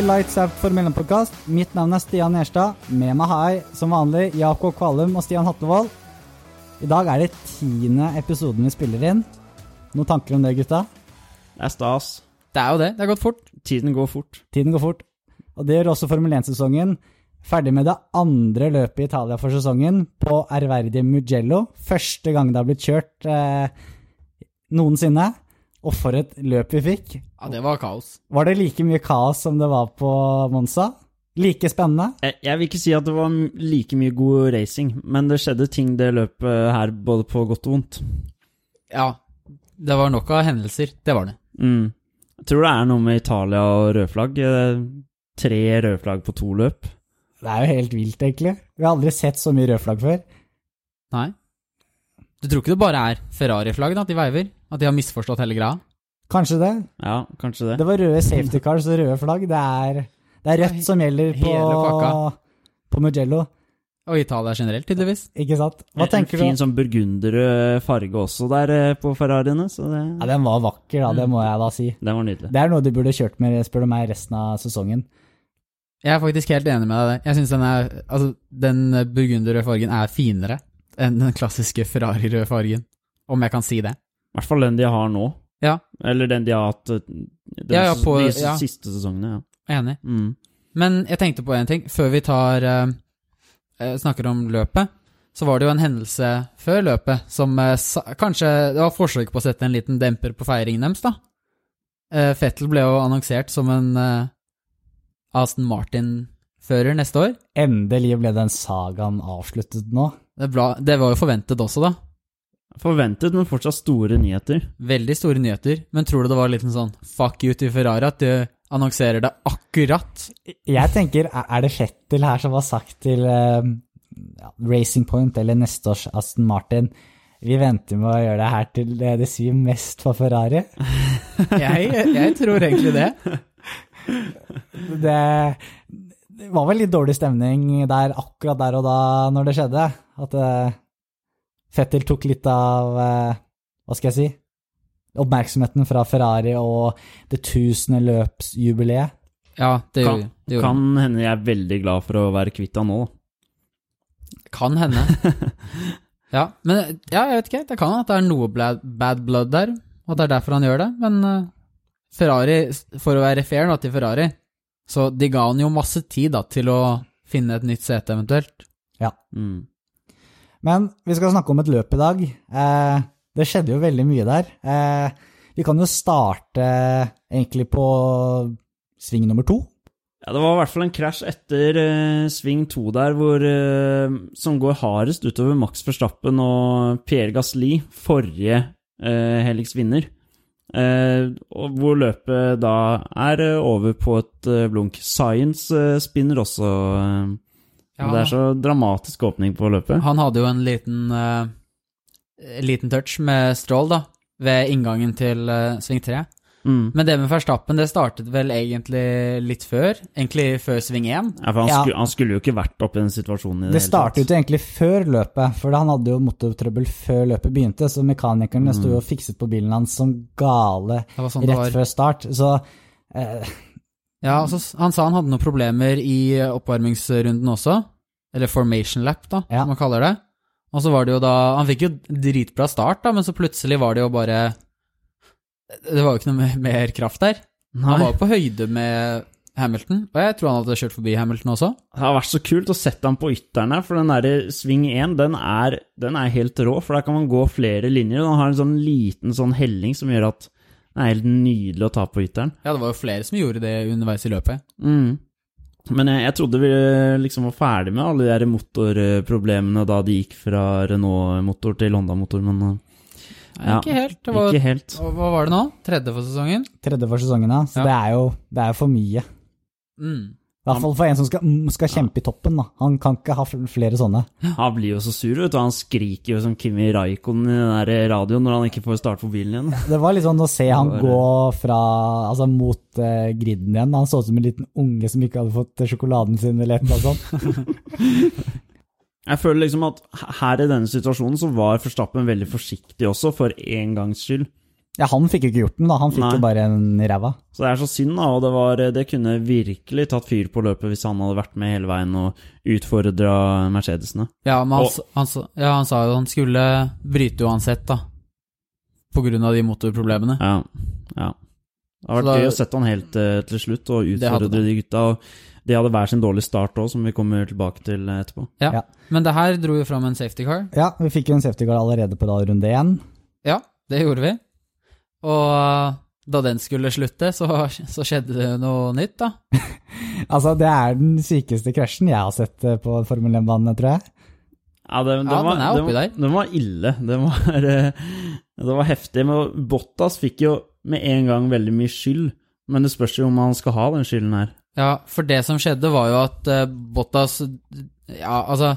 til Lights Out for 1-podkast. Mitt navn er Stian Gjerstad. Med meg har jeg som vanlig Jakob Kvalum og Stian Hatlevold. I dag er det tiende episoden vi spiller inn. Noen tanker om det, gutta? Det er stas. Det er jo det. Det har gått fort. Tiden går fort. Tiden går fort. Og det gjør også Formel 1-sesongen. Ferdig med det andre løpet i Italia for sesongen, på ærverdige Mugello. Første gang det har blitt kjørt eh, noensinne. Og for et løp vi fikk. Ja, det var kaos. Var det like mye kaos som det var på Monza? Like spennende? Jeg, jeg vil ikke si at det var like mye god racing, men det skjedde ting det løpet her, både på godt og vondt. Ja, det var nok av hendelser. Det var det. Mm. Jeg tror det er noe med Italia og rødflagg. Eh, Tre rødflagg på to løp. Det er jo helt vilt, egentlig. Vi har aldri sett så mye rødflagg før. Nei. Du tror ikke det bare er Ferrari-flagget at de veiver? At de har misforstått hele greia? Kanskje det. Ja, kanskje det. Det var røde safety cars og røde flagg. Det er, det er rødt som gjelder på, Hele pakka. på Mugello, Og Italia generelt, tydeligvis. ikke sant? Hva tenker en fin du? sånn burgunderrød farge også der eh, på Ferrariene, så det, Ja, Den var vakker, da. Det må jeg da si. den var nydelig. Det er noe du burde kjørt med, spør du meg, resten av sesongen. Jeg er faktisk helt enig med deg. Jeg synes den er Altså, den burgunderrøde fargen er finere enn den klassiske Ferrari-røde fargen. Om jeg kan si det. I hvert fall den de har nå. Ja. Eller den de har hatt de Ja, ja, på- de ja. siste sesongene. Ja. Enig. Mm. Men jeg tenkte på en ting. Før vi tar eh, eh, snakker om løpet, så var det jo en hendelse før løpet som eh, sa, Kanskje det var forsøk på å sette en liten demper på feiringen deres, da. Eh, Fettel ble jo annonsert som en eh, Aston Martin-fører neste år. Endelig ble den sagaen avsluttet nå. Det, er bra. det var jo forventet også, da. Forventet, men fortsatt store nyheter. Veldig store nyheter. Men tror du det var litt en sånn fuck you til Ferrari at du annonserer det akkurat? Jeg tenker, er er det Fettel her som har sagt til eh, ja, Racing Point eller neste års Aston Martin vi venter med å gjøre det her til det det svir mest for Ferrari? Jeg, jeg tror egentlig det. Det, det var vel litt dårlig stemning der akkurat der og da når det skjedde. At uh, Fettel tok litt av uh, Hva skal jeg si? Oppmerksomheten fra Ferrari og det tusende løpsjubileet. Ja, det Kan, gjorde det. gjorde kan hende jeg er veldig glad for å være kvitt han nå. Kan hende. ja, men ja, jeg vet ikke. Det kan at det er noe bad, bad blood der, og at det er derfor han gjør det. Men uh, Ferrari, for å være fair nå til Ferrari, så de ga han jo masse tid da, til å finne et nytt sete eventuelt. Mm. Men vi skal snakke om et løp i dag. Eh, det skjedde jo veldig mye der. Eh, vi kan jo starte egentlig på sving nummer to. Ja, det var i hvert fall en krasj etter eh, sving to der, hvor, eh, som går hardest utover Max Verstappen og Pierre Gasli, forrige uh, Helix vinner. Eh, hvor løpet da er eh, over på et eh, blunk. Science eh, spinner også. og Det er så dramatisk åpning på løpet. Han hadde jo en liten, eh, liten touch med Stroll da, ved inngangen til eh, sving 3. Mm. Men det med Verstappen, det startet vel egentlig litt før, egentlig før sving 1. Ja, for han, Ja. Skulle, han skulle jo ikke vært oppe i den situasjonen i det, Det startet jo egentlig før løpet, for han hadde jo motortrøbbel før løpet begynte, så mekanikerne sto jo og fikset på bilen hans som gale sånn rett var. før start. Så eh, Ja, altså, han sa han hadde noen problemer i oppvarmingsrunden også, eller formation lap, da, Ja. som man kaller det. Og så var det jo da Han fikk jo dritbra start, da, men så plutselig var det jo bare Det var jo ikke noe mer, kraft der. Han var på høyde med Hamilton, og jeg tror han hadde kjørt forbi Hamilton også. Det har vært så kult å sette ham på ytteren her, for den der sving 1, den er, den er helt rå, for der kan man gå flere linjer, den har en sånn liten sånn helling som gjør at det er helt nydelig å ta på ytteren. Ja, det var jo flere som gjorde det underveis i løpet. Mm. Men jeg, jeg trodde vi liksom var ferdig med alle de der motorproblemene da de gikk fra Renault-motor til Honda-motor, men Nei, Ja, ikke helt. Det var, ikke helt. Hva hva var det nå? Tredje for sesongen? tredje for sesongen, ja. Så Ja. det er jo det er for mye. Mm. I hvert fall for en som skal, mm, skal kjempe i toppen. da. Han kan ikke ha flere sånne. Han blir jo så sur, vet du. Han skriker jo som Kimi Raikon i den der radioen når han ikke får starte på bilen igjen. Det var litt sånn å se han var- gå fra, altså mot uh, griden igjen. Han så ut som en liten unge som ikke hadde fått sjokoladen sin eller et eller annet sånt. Jeg føler liksom at her i denne situasjonen så var Forstappen veldig forsiktig også, for en gangs skyld. Ja, han fikk jo ikke gjort den, da. Han fikk Nei. jo bare en i ræva. Så det er så synd, da, og det, var, det kunne virkelig tatt fyr på løpet hvis han hadde vært med hele veien og utfordra Mercedesene. Ja, men han, Og- han, ja, han sa jo han skulle bryte uansett, da. På grunn av de motorproblemene. Ja, ja. Det har vært da- gøy å sette han helt eh, til slutt og utfordre de gutta. Og de hadde hver sin dårlige start òg, som vi kommer tilbake til eh, etterpå. Ja. Ja. Men det her dro jo fram en safety car. Ja, vi fikk jo en safety car allerede på da runde én. Ja, det gjorde vi. Og uh, da den skulle slutte, så, så skjedde det noe nytt, da. Altså, det er den sykeste krasjen jeg har sett eh, på Formel 1-banene, tror jeg. Ja, det, det Ja, var, den er oppi det der. Den var ille. Det var, eh, det var heftig. Men Bottas fikk jo med en gang veldig mye skyld. Men det spørs jo om han skal ha den skylden her. Ja, for det som skjedde, var jo at uh, Bottas Ja, altså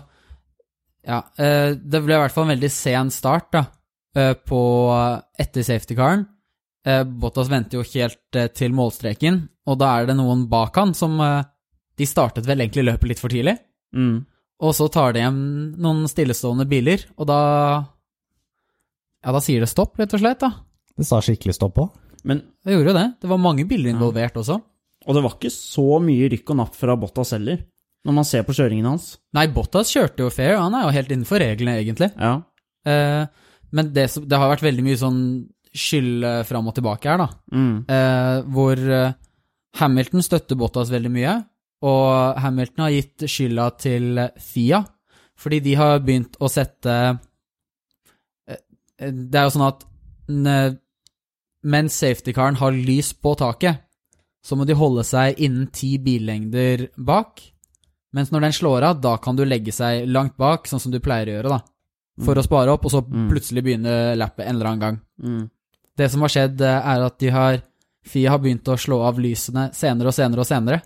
Ja, uh, det ble i hvert fall en veldig sen start, da, uh, på etter safety-caren. Eh, Bottas venter jo helt til målstreken, og da er det noen bak han som De startet vel egentlig løpet litt for tidlig, Mm. og så tar de hjem noen stillestående biler, og da Ja, da sier det stopp, rett og slett, da. Det sa skikkelig stopp òg? Men, Det gjorde jo det. Det var mange biler involvert også. Og det var ikke så mye rykk og napp fra Bottas heller, når man ser på kjøringen hans. Nei, Bottas kjørte jo fair, han er jo helt innenfor reglene, egentlig. Ja. Eh, men det, det har vært veldig mye sånn skyld eh, fram og tilbake her, da. Mm. Eh, hvor eh, Hamilton støtter Bottas veldig mye, og Hamilton har gitt skylda til Fia, fordi de har begynt å sette eh, eh, Det er jo sånn at mens safety-caren har lys på taket, så må de holde seg innen ti billengder bak. Mens når den slår av, da kan du legge seg langt bak, sånn som du pleier å gjøre, da. For å spare opp, og så Mm. plutselig begynne lappet en eller annen gang. Mm. Det som har skjedd, eh, er at de har Fia har begynt å slå av lysene senere og senere og senere.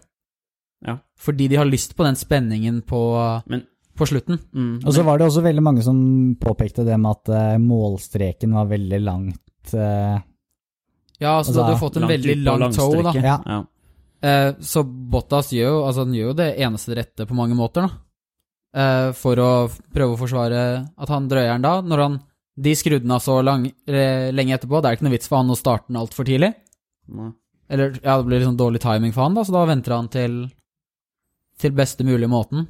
Ja. Fordi de har lyst på den spenningen på, Men på slutten. mm. Og så var det også veldig mange som påpekte det med at eh, målstreken var veldig langt. Ja, så Altså, du hadde fått en veldig lang toe, da. Ja. Ja. Eh, så Bottas gjør jo, altså, gjør jo det eneste rette på mange måter, da. Eh, for å prøve å forsvare at han drøyer den da. Når han De skrudde den av så lang, lenge etterpå, det er ikke noe vits for han å starte den altfor tidlig. Nei. Eller, ja, det blir sånn dårlig timing for han, da, så da venter han til til beste mulige måten.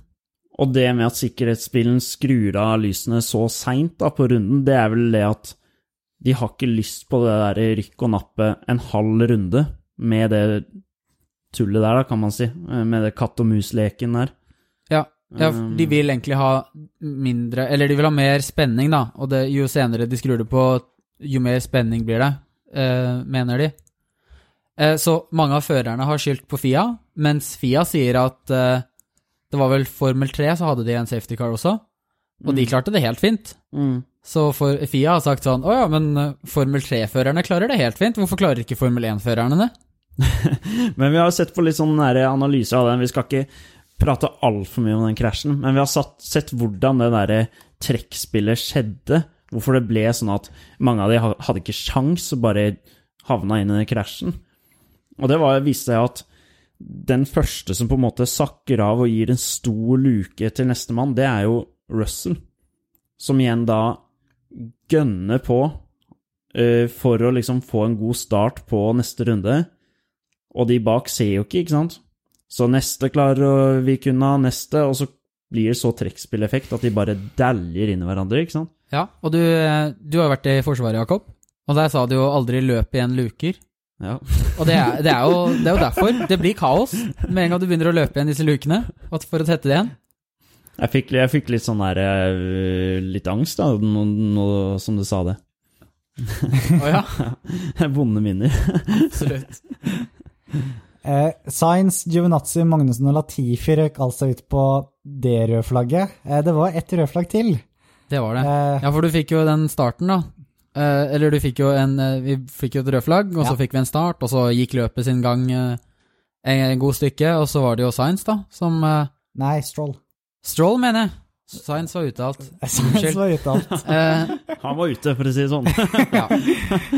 Og det med at sikkerhetsbilen skrur av lysene så seint på runden, det er vel det at de har ikke lyst på det der rykk og nappe en halv runde med det tullet der, da, kan man si. eh, Med det katt og mus-leken der. Ja, ja, Um, de vil egentlig ha mindre Eller de vil ha mer spenning, da. Og det, jo senere de skrur det på, jo mer spenning blir det, eh, mener de. Eh, så mange av førerne har skyldt på Fia, mens Fia sier at eh, det var vel Formel 3, så hadde de en safety car også, og de klarte det helt fint. Mm. Så for Fia har sagt sånn Å ja, men eh, Formel 3-førerne klarer det helt fint, hvorfor klarer ikke Formel 1-førerne det? Men vi har sett på litt sånn analyse av den. Vi skal ikke prate altfor mye om den krasjen, men vi har satt, sett hvordan det der trekkspillet skjedde. Hvorfor det ble sånn at mange av de hadde ikke sjans og bare havna inn i den krasjen. Og det var, viste seg at den første som på en måte sakker av og gir en stor luke til nestemann, det er jo Russell. Som igjen da gønner på uh, for å liksom få en god start på neste runde. Og de bak ser jo ikke, ikke sant? Så neste klarer vi kunne unna, neste, og så blir det så trekkspilleffekt at de bare dæljer inn i hverandre, ikke sant? Ja, og du, eh, du har vært i Forsvaret, Jakob, og der sa du jo aldri løp igjen luker. Ja. Og det er, det, er jo, det er jo derfor. Det blir kaos med en gang du begynner å løpe igjen disse lukene. For å tette det igjen. Jeg fikk, jeg fikk litt sånn der eh, Litt angst, da, nå, nå som du sa det. Å ja, Vonde minner. absolutt. Eh, Sainz, Giovinazzi, Magnussen og Latifi røk altså ut på det røde flagget. Eh, det var ett rødt flagg til. Det var det. Eh, Ja, for du fikk jo den starten, da. Eh, eller du fikk jo en eh, Vi fikk jo et rødt flagg, og så fikk vi en start, og så gikk løpet sin gang eh, en, en god stykke, og så var det jo Science, da, som eh, nei, Stroll. Stroll, mener jeg. Science var ute alt. Sainz var ute alt. Eh, Han var ute, for å si det sånn. ja.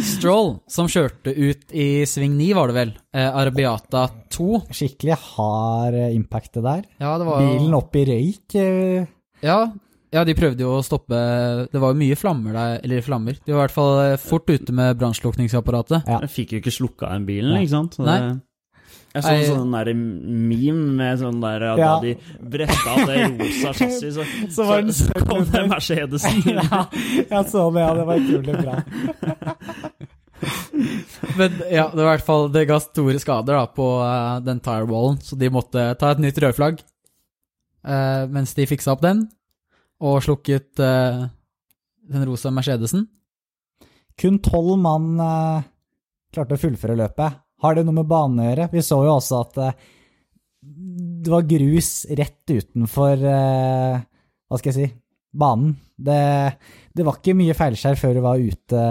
Stroll, som kjørte ut i sving 9, var det vel. Eh, Arabiata 2. Skikkelig hard eh, impact det der. Ja, det var Bilen opp i røyk. eh, Ja, Ja, de prøvde jo å stoppe Det var jo mye flammer der, eller flammer. De var i hvert fall eh, fort ute med brannslukningsapparatet. Ja. Jeg fikk jo ikke slukka den bilen, ikke sant? Så Nei. Jeg så en sånn der meme med sånn der at Ja. Da de bretta av det rosa chassiset, så, Så så, så, kom det. Mercedesen. ja, jeg så det, ja. Det var utrolig bra. Men ja, det var i hvert fall Det ga store skader da på uh, den tirewallen, så de måtte ta et nytt rødflagg uh, mens de fiksa opp den, og slukket uh, den rosa Mercedesen. Kun tolv mann klarte å fullføre løpet. Har det noe med banen å gjøre? Vi så jo også at eh, det var grus rett utenfor eh, Hva skal jeg si banen. Det, det var ikke mye feilskjær før du var ute,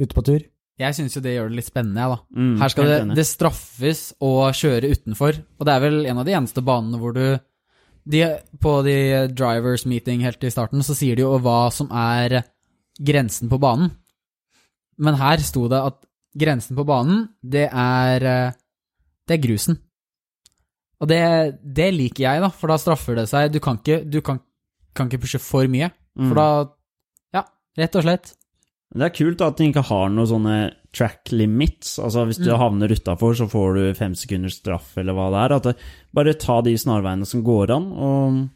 ute på tur. Jeg syns jo det gjør det litt spennende, da. Mm, Her skal det, det straffes å kjøre utenfor, og det er vel en av de eneste banene hvor du de, På de drivers meeting helt i starten, så sier de jo hva som er grensen på banen. Men her sto det at grensen på banen, det er eh, Det er grusen. Og det, det liker jeg, da, for da straffer det seg. Du kan ikke, du kan, kan ikke pushe for mye, Mm. for da Ja, rett og slett. Det er kult at de ikke har noen sånne track limits. Altså Hvis du Mm. havner utafor, så får du fem sekunders straff, eller hva det er. At det, bare ta de snarveiene som går an, og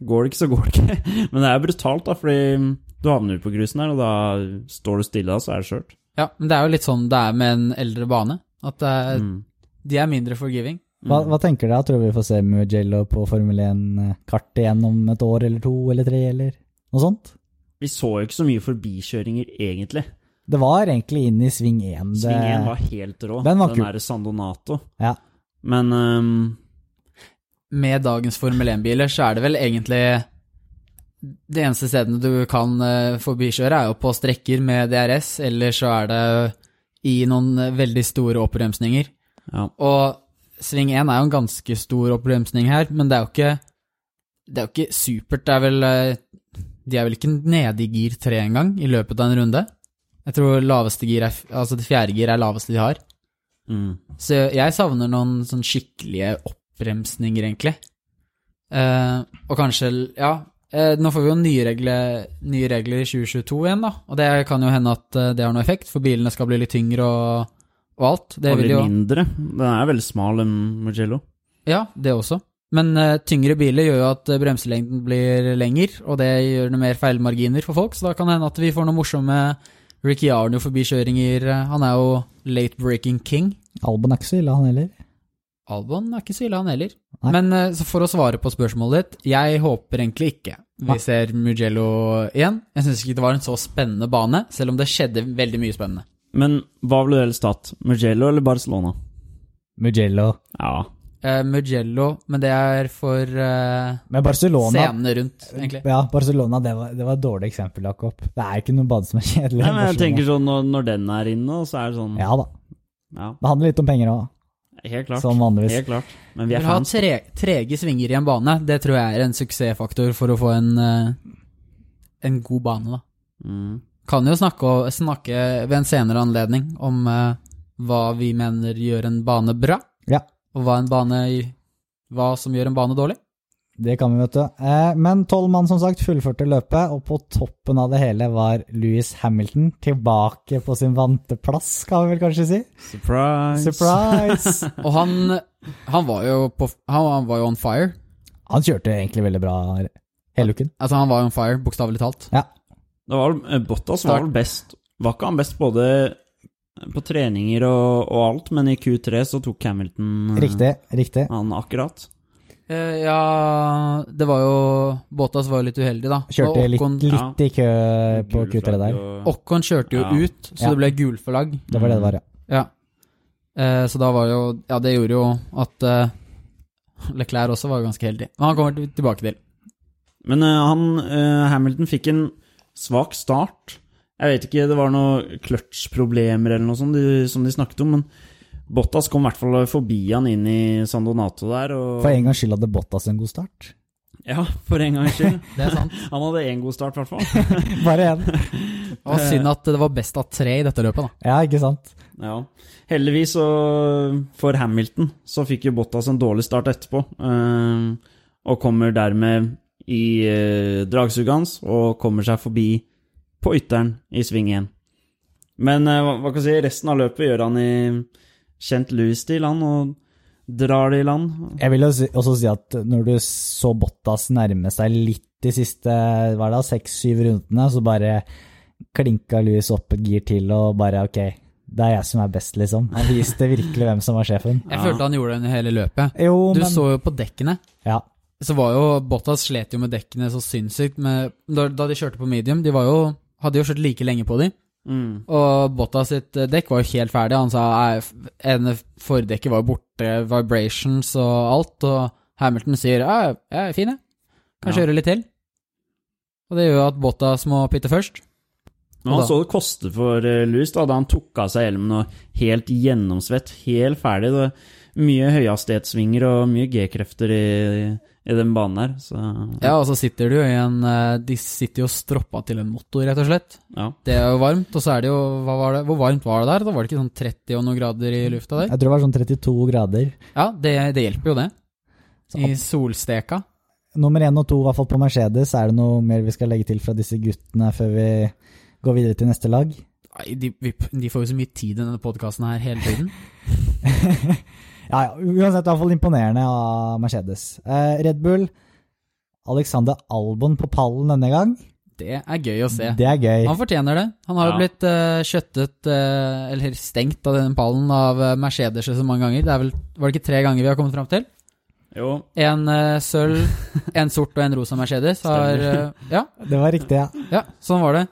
går det ikke, så går det ikke. Men det er brutalt, da, fordi du havner på grusen her, og da står du stille, da, så er det skjørt. Ja, men det er jo litt sånn det er med en eldre bane. At det er, Mm. de er mindre forgiving. Hva, hva tenker dere? Tror vi får se Mugello på Formel 1-kart igjen om et år eller to eller tre, eller noe sånt? Vi så jo ikke så mye forbikjøringer, egentlig. Det var egentlig inn i sving 1. Sving 1 var helt rå. Den var kul. San Sandonato. Ja. Men um... Med dagens Formel 1-biler så er det vel egentlig De eneste stedene du kan eh, forbikjøre, er jo på strekker med DRS, eller så er det i noen eh, veldig store oppbremsninger. ja. Og sving 1 er jo en ganske stor oppbremsning her, men det er jo ikke Det er jo ikke supert. Det er vel eh, De er vel ikke nede i gir tre engang i løpet av en runde. Jeg tror laveste gir er Altså det fjerde gir er laveste de har. Mm. Så jeg savner noen sånn skikkelige oppbremsninger, egentlig. Eh, og kanskje Ja, eh, nå får vi jo nye regler, nye regler i 2022 igjen, da. Og det kan jo hende at eh, det har noe effekt, for bilene skal bli litt tyngre og, og alt. Det og vil litt jo mindre. Den er veldig smal, en Mugello. Ja, det også. Men eh, tyngre biler gjør jo at eh, bremselengden blir lengre, og det gjør det mer feilmarginer for folk, så da kan det hende at vi får noen morsomme Ricky Arno forbikjøringer. Han er jo late breaking king. Albon er ikke så ille, han heller. Albon er ikke så ille, han heller. Nei. Men eh, så for å svare på spørsmålet ditt, jeg håper egentlig ikke vi Nei. ser Mugello igjen. Jeg syns ikke det var en så spennende bane, selv om det skjedde veldig mye spennende. Men hva ville du helst hatt? Mugello eller Barcelona? Mugello. Ja. Eh, Mugello, men det er for eh, Men Barcelona scenene rundt, egentlig. Ja, Barcelona, det var, det var et dårlig eksempel, Jakob. Det er ikke noen bane som er kjedelig. Nei, men jeg Barcelona. tenker sånn når, når den er inne, så er det sånn Ja da. Ja, Det handler litt om penger òg, helt klart. som vanligvis. Helt klart. Men vi er fans. ha tre, trege svinger i en bane. Det tror jeg er en suksessfaktor for å få en, eh, en god bane, da. Mm. Kan jo snakke, snakke ved en senere anledning om uh, hva vi mener gjør en bane bra, Ja, og hva, en bane, hva som gjør en bane dårlig. Det kan vi, vet du. Eh, men tolv mann, som sagt, fullførte løpet, og på toppen av det hele var Louis Hamilton tilbake på sin vante plass, kan vi vel kanskje si. Surprise! Surprise! Og han, han, var jo på, han, han var jo on fire. Han kjørte egentlig veldig bra hele uken. Altså, han var on fire, bokstavelig talt. Ja. Det var, eh, Bottas var vel best Var ikke han best både på treninger og, og alt, men i Q3 så tok Hamilton eh, Riktig, riktig. han akkurat. Eh, ja, det var jo Båtas var jo litt uheldig, da. Kjørte Og litt, litt ja. i kø på Gule Q3 der. Ocon kjørte jo Ja. ut, så Ja. det ble gulflagg. Det var det det var, ja. Ja. Eh, så da var jo Ja, det gjorde jo at eh, Leclerc også var ganske heldig. Men han kommer tilbake til. Men eh, han, eh, Hamilton fikk en svak start. Jeg vet ikke, det var noen clutch-problemer eller noe sånt de, som de snakket om, men Bottas kom i hvert fall forbi han inn i San Donato der. Og, For en gangs skyld hadde Bottas en god start. Ja, for en gangs skyld. Det er sant. Han hadde én god start, i hvert fall. Bare én. Det var synd at det var best av tre i dette løpet, da. Ja, ikke sant. Ja. Heldigvis så for Hamilton så fikk jo Bottas en dårlig start etterpå, eh, og kommer dermed i eh, dragsuget hans og kommer seg forbi på ytteren i sving 1. Men eh, hva, hva kan jeg si, resten av løpet gjør han i kjent Louis-stil, han, og drar det i land. Jeg vil også si at når du så Bottas nærme seg litt de siste det, seks-syv rundene, så bare klinka Louis opp et gir til og bare ok, det er jeg som er best, liksom. Han viste virkelig hvem som var sjefen. Jeg Ja. følte han gjorde det hele løpet. Jo, Du men så jo på dekkene. Ja. Så var jo Bottas slet jo med dekkene så sinnssykt med, da, da de kjørte på medium. De var jo, hadde jo kjørt like lenge på de. Mm. Og Botta sitt eh, dekk var jo helt ferdig. Han sa ene fordekket var borte, vibrations og alt. Og Hamilton sier ja, jeg er fin, jeg. Kan Ja. kjøre litt til. Og det gjør jo at Bottas må pitte først. Men han så det koste for uh, Louis da, da han tok av seg hjelmen og helt gjennomsvett, helt ferdig. Det mye høyhastighetssvinger og mye G-krefter i, i den banen her. så Ja, og så sitter du jo i en eh, De sitter jo stroppa til en motor, rett og slett. ja. Det er jo varmt, og så er det jo hva var det, Hvor varmt var det der? Da var det ikke sånn 30 og noen grader i lufta der? jeg tror det var sånn 32 grader. Ja, det, det hjelper jo, det. Så I solsteka. Nummer én og to, i hvert fall på Mercedes. Er det noe mer vi skal legge til fra disse guttene før vi går videre til neste lag? Nei, de, vi, de får jo så mye tid i denne podkasten her hele tiden. Ja, ja, uansett i hvert fall imponerende av Mercedes. Eh, Red Bull, Alexander Albon på pallen denne gang. Det er gøy å se. Det er gøy. Han fortjener det. Han har jo Ja. blitt uh, kjøttet, uh, eller stengt av denne pallen av eh, Mercedes så mange ganger. Det er vel, var det ikke tre ganger vi har kommet fram til? Jo, En uh, sølv, en sort og en rosa Mercedes har eh, Ja, Det var riktig, ja. ja, sånn var det.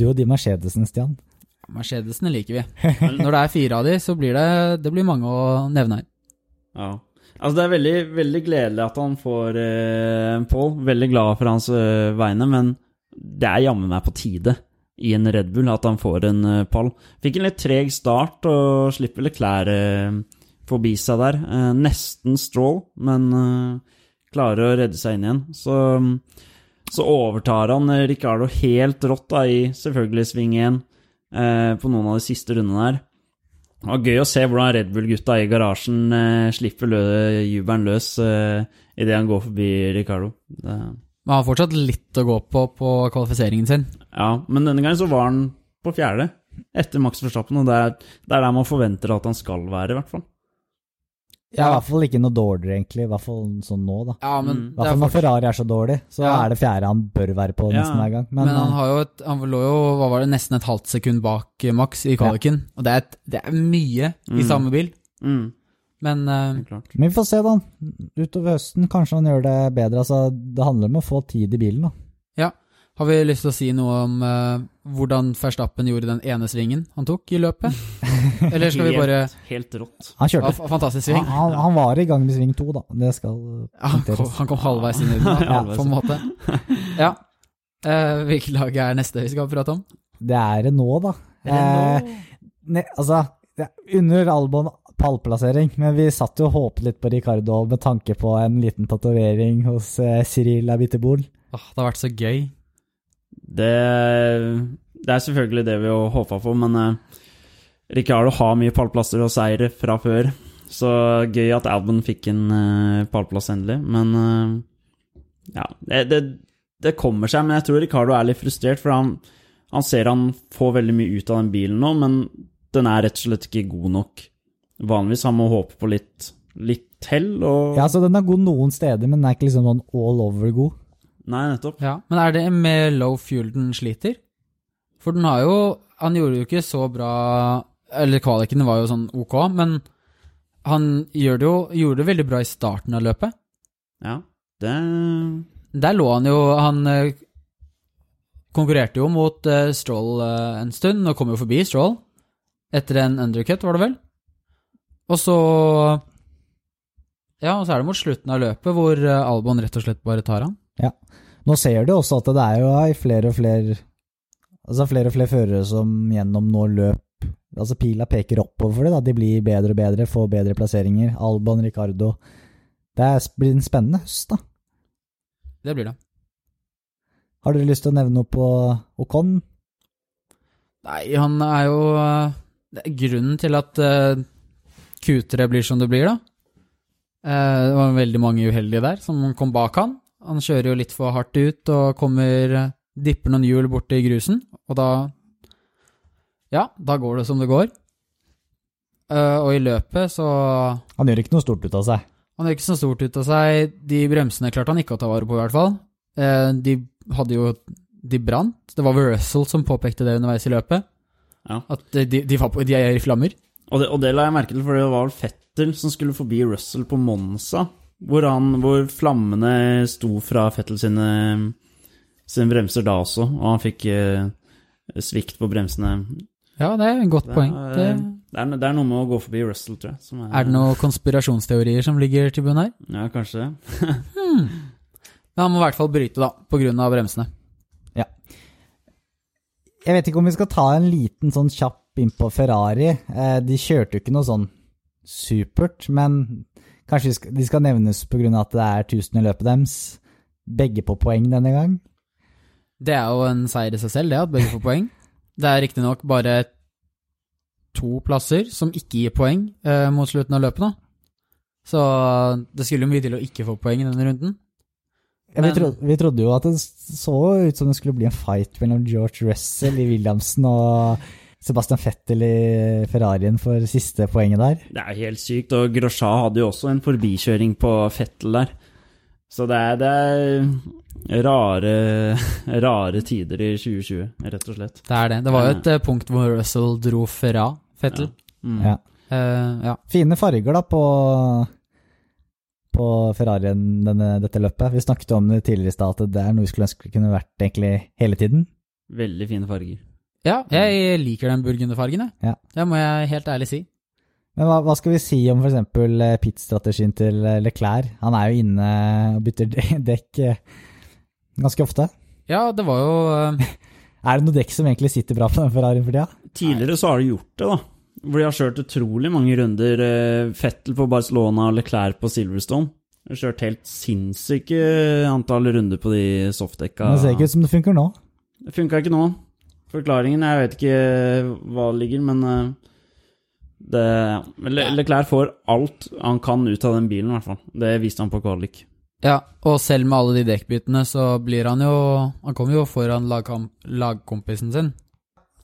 Du og de Mercedesene, Stian. Mercedesene liker vi. Når det er fire av de, så blir det, det blir mange å nevne her. ja. Altså, det er veldig, veldig gledelig at han får eh, pole. Veldig glad for hans eh, vegne, men det er jammen meg på tide i en Red Bull at han får en eh, pall. Fikk en litt treg start og slipper Leclerc eh, forbi seg der. Eh, nesten Stroll, men eh, klarer å redde seg inn igjen. Så, så overtar han eh, Ricardo helt rått da, i selvfølgelig sving 1 eh, på noen av de siste rundene der. Det var gøy å se hvordan Red Bull-gutta i garasjen eh, slipper lø jubelen løs eh, idet han går forbi Ricardo. Det, Men han har fortsatt litt å gå på på kvalifiseringen sin. ja, men denne gangen så var han på fjerde, etter Max Verstappen, og det er, det er der man forventer at han skal være, i hvert fall. Ja, i hvert fall ikke noe dårligere, egentlig. I hvert fall sånn nå, da. Ja, men, Mm. I hvert er fall når Ferrari er så dårlig, så Ja. er det fjerde han bør være på Ja. nesten hver gang. Men, men, han eh, har jo et, han lå jo hva var det, nesten et halvt sekund bak eh, Max i kvaliken. Og det er, et, det er mye i Mm. samme bil. Mm, Men uh, men vi får se, da. Utover høsten kanskje han gjør det bedre. Altså, det handler om å få tid i bilen, da. Har vi lyst til å si noe om uh, hvordan Verstappen gjorde den ene svingen han tok i løpet? Eller skal vi bare Helt, helt rått. Han kjørte Ja, Fantastisk han, sving. han, han var i gang med sving to, da. Det skal Ja, han, kom, punkteres. han kom halvveis inn i den, da, Ja, på en måte. Ja. Uh, hvilket lag er neste vi skal prate om? Det er det nå, da. Eh, ne, altså, er under Albon pallplassering, men vi satt jo og håpet litt på Ricardo med tanke på en liten tatovering hos eh, Cyril Abitibol. Åh, det har vært så gøy. Det, det er selvfølgelig det vi har håpa på, men uh, Ricardo har mye pallplasser og seire fra før. Så gøy at Albon fikk en uh, pallplass endelig, men eh, ja, det, det, det kommer seg. Men jeg tror Ricardo er litt frustrert, for han, han ser han får veldig mye ut av den bilen nå, men den er rett og slett ikke god nok. Vanligvis han må håpe på litt, litt hell og Ja, så Den er god noen steder, men den er ikke liksom sånn all over god. Nei, nettopp. Ja, Men er det med low fuel den sliter? For den har jo Han gjorde jo ikke så bra Eller kvalikene var jo sånn ok, men han gjør det jo, gjorde det veldig bra i starten av løpet. Ja, det Der lå han jo Han eh, konkurrerte jo mot eh, Stroll eh, en stund, og kom jo forbi Stroll. Etter en undercut, var det vel? Og så Ja, og så er det mot slutten av løpet hvor Albon rett og slett bare tar han. Nå ser du også at det er jo flere og flere Altså flere og flere førere som gjennom nå løp Altså pila peker oppover for det, da. De blir bedre og bedre, får bedre plasseringer. Albon, Ricardo Det blir en spennende høst, da. Det blir det. Har dere lyst til å nevne noe på Ocon? Nei, han er jo Det er grunnen til at eh, Q3 blir som det blir, da. Eh, det var veldig mange uheldige der som kom bak han. Han kjører jo litt for hardt ut og kommer Dipper noen hjul borti grusen, og da Ja, da går det som det går. Uh, og i løpet så Han gjør ikke noe stort ut av seg. Han gjør ikke så stort ut av seg. De bremsene klarte han ikke å ta vare på, i hvert fall. Uh, de hadde jo De brant. Det var vel Russell som påpekte det underveis i løpet. Ja. At de, de, var på, de er i flammer. Og det, og det la jeg merke til, for det var vel Fettel som skulle forbi Russell på Monza, hvor, han, hvor flammene sto fra Fettel sine, sine bremser da også, og han fikk eh, svikt på bremsene. Ja, det er et godt Det poeng. er, Det, det, er, det er noe med å gå forbi Russell, tror jeg. Som er, er det noen konspirasjonsteorier som ligger til bunn her? Ja, kanskje det. Men han må i hvert fall bryte, da, på grunn av bremsene. Ja. Jeg vet ikke om vi skal ta en liten sånn kjapp inn på Ferrari. Eh, de kjørte jo ikke noe sånn supert, men kanskje skal, de skal nevnes av at det er 1000 i løpet deres. Begge på poeng denne gang. Det er jo en seier i seg selv, det, at begge får poeng. Det er riktignok bare to plasser som ikke gir poeng eh, mot slutten av løpet, da. Så det skulle jo mye til å ikke få poeng i denne runden. Ja, vi, trodde, vi trodde jo at det så ut som det skulle bli en fight mellom George Russell i Williamsen og Sebastian Fettel i Ferrarien for siste poenget der. Det er helt sykt, og Grosjean hadde jo også en forbikjøring på Fettel der. Så det er, det er rare, rare tider i 2020, rett og slett. Det er det. Det var jo et ja. punkt hvor Russell dro fra Fettel. Mm. Ja. Uh, ja. Fine farger da på, på Ferrarien denne, dette løpet. Vi snakket om det tidligere i stad, at det er noe vi skulle ønske kunne vært egentlig hele tiden. Veldig fine farger. Ja, jeg liker den burgunderfargen, jeg. Ja. Det må jeg helt ærlig si. Men hva, hva skal vi si om f.eks. pit-strategien til eh, Leclerc? Han er jo inne og bytter dekk eh, ganske ofte. Ja, det var jo eh, Er det noe dekk som egentlig sitter bra på den Ferrarien for tida? Tidligere så har de gjort det, da. Hvor de har kjørt utrolig mange runder. eh, Fettel på Barcelona og Leclerc på Silverstone. De har kjørt helt sinnssyke antall runder på de softdekka. Men det ser ikke ut som det funker nå. Det funka ikke nå. Forklaringen Jeg vet ikke hva det ligger, men eh, det Le Leclerc får alt han kan ut av den bilen, i hvert fall. Det viste han på kvalik. Ja, og selv med alle de dekkbyttene, så blir han jo Han kommer jo foran lagkom, lagkompisen sin.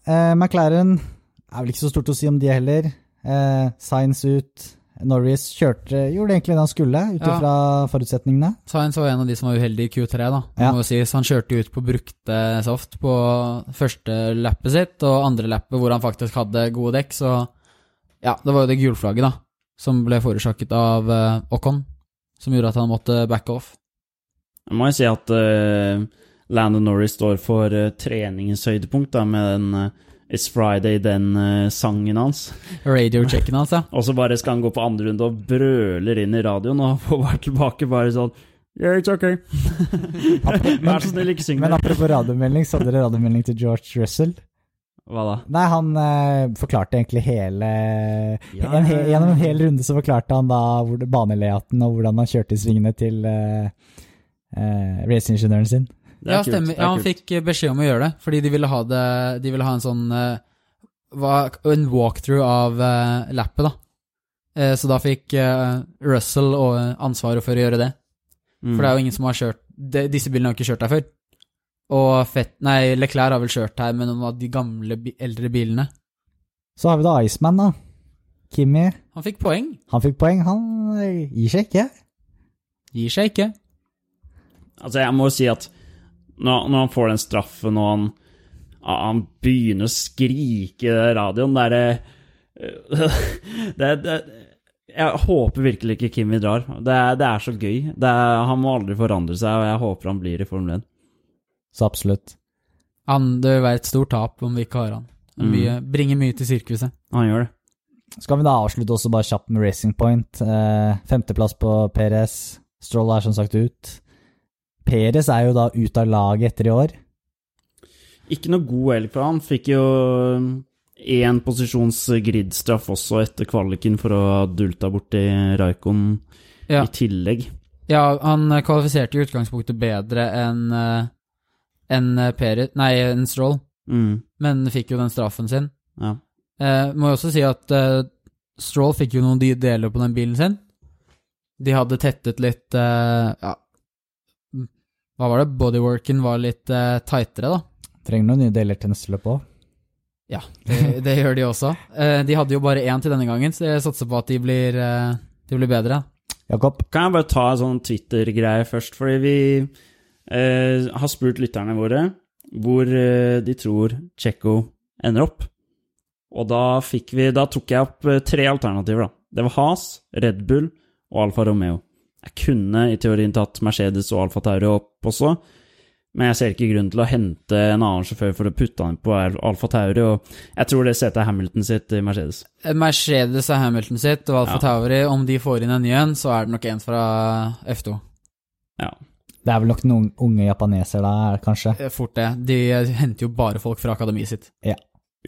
Eh, McLaren er vel ikke så stort å si om de heller. Eh, Signs ut. Norris kjørte, gjorde egentlig det han skulle, ut Ja. forutsetningene. Science var en av de som var uheldige i Q3, da. Ja. må sies. Han kjørte ut på brukte soft på første lappet sitt, og andre lappet hvor han faktisk hadde gode dekk, så Ja, det var jo det gulflagget, da, som ble forårsaket av uh, Ocon, som gjorde at han måtte backe off. Jeg må jo si at uh, Landon Norris står for uh, treningens høydepunkt, da, med den uh, It's Friday, den uh, sangen hans. Radio-checken hans, ja. Og så bare skal han gå på andre runde og brøler inn i radioen, og får bare tilbake bare sånn Yeah, it's okay. Vær så snill, ikke syng Men apropos radiomelding, så hadde dere radiomelding til George Russell. Hva da? Nei, han uh, forklarte egentlig hele Ja, en he. Gjennom en hel runde så forklarte han da hvor, banelayouten og hvordan han kjørte i svingene til uh, uh, raceingeniøren sin. Det er ja, kult, stemmer. det er Ja, han kult. fikk eh, beskjed om å gjøre det, fordi de ville ha det De ville ha en sånn eh, En walkthrough av uh, lappet, da. Eh, så da fikk eh, Russell eh, ansvaret for å gjøre det. Mm. For det er jo ingen som har kjørt de, Disse bilene har ikke kjørt her før. Og Fett, nei, Leclerc har vel kjørt her med noen av de gamle, eldre bilene. Så har vi da Iceman, da. Kimmy. Han fikk poeng. Han fikk poeng. Han eh, gir seg ikke. Gir seg ikke. Altså, jeg må jo si at når, når han får den straffen, og han, han begynner å skrike i radioen Det er eh, det, det, Jeg håper virkelig ikke Kimi drar. Det det er så gøy. Det er, han må aldri forandre seg, og jeg håper han blir i Formel 1. Så absolutt. Han, det vil være et stort tap om vi ikke har han. Mm. Mye, bringer mye til sirkuset. Han gjør det. Skal vi da avslutte også bare kjapt med Racing Point. Eh, femteplass på PRS. Stroll er som sagt ut. Perez er jo da ut av laget etter i år. Ikke noe god helg for han. Fikk jo én posisjons gridstraff også etter kvaliken for å ha dulta borti Raikon Ja. i tillegg. Ja, han kvalifiserte i utgangspunktet bedre enn en eh, Nei, en Stroll, Mm, men fikk jo den straffen sin. ja. Eh, må jo også si at eh, Stroll fikk jo noen de- deler på den bilen sin. De hadde tettet litt eh, ja, Hva var det? Bodyworken var litt uh, tightere, da. Trenger noen nye deler til neste løp òg. Ja, det, det gjør de også. Uh, de hadde jo bare én til denne gangen, så jeg satser på at de blir, uh, de blir bedre. Jakob, Kan jeg bare ta en sånn Twitter-greie først, fordi vi eh, har spurt lytterne våre hvor de tror Tsjekko ender opp. Og da fikk vi Da tok jeg opp tre alternativer, da. Det var Has, Red Bull og Alfa Romeo. Jeg kunne i teorien tatt Mercedes og Alfa Tauri opp også, men jeg ser ikke grunn til å hente en annen sjåfør for å putte han på Alfa Tauri, og jeg tror det setet er Hamilton sitt i Mercedes. Mercedes er Hamilton sitt, og Alfa Ja. Tauri, om de får inn en ny en, så er det nok en fra F2. Ja. det er vel nok noen unge japaneser da, er kanskje? Fort det. De henter jo bare folk fra akademiet sitt. Ja.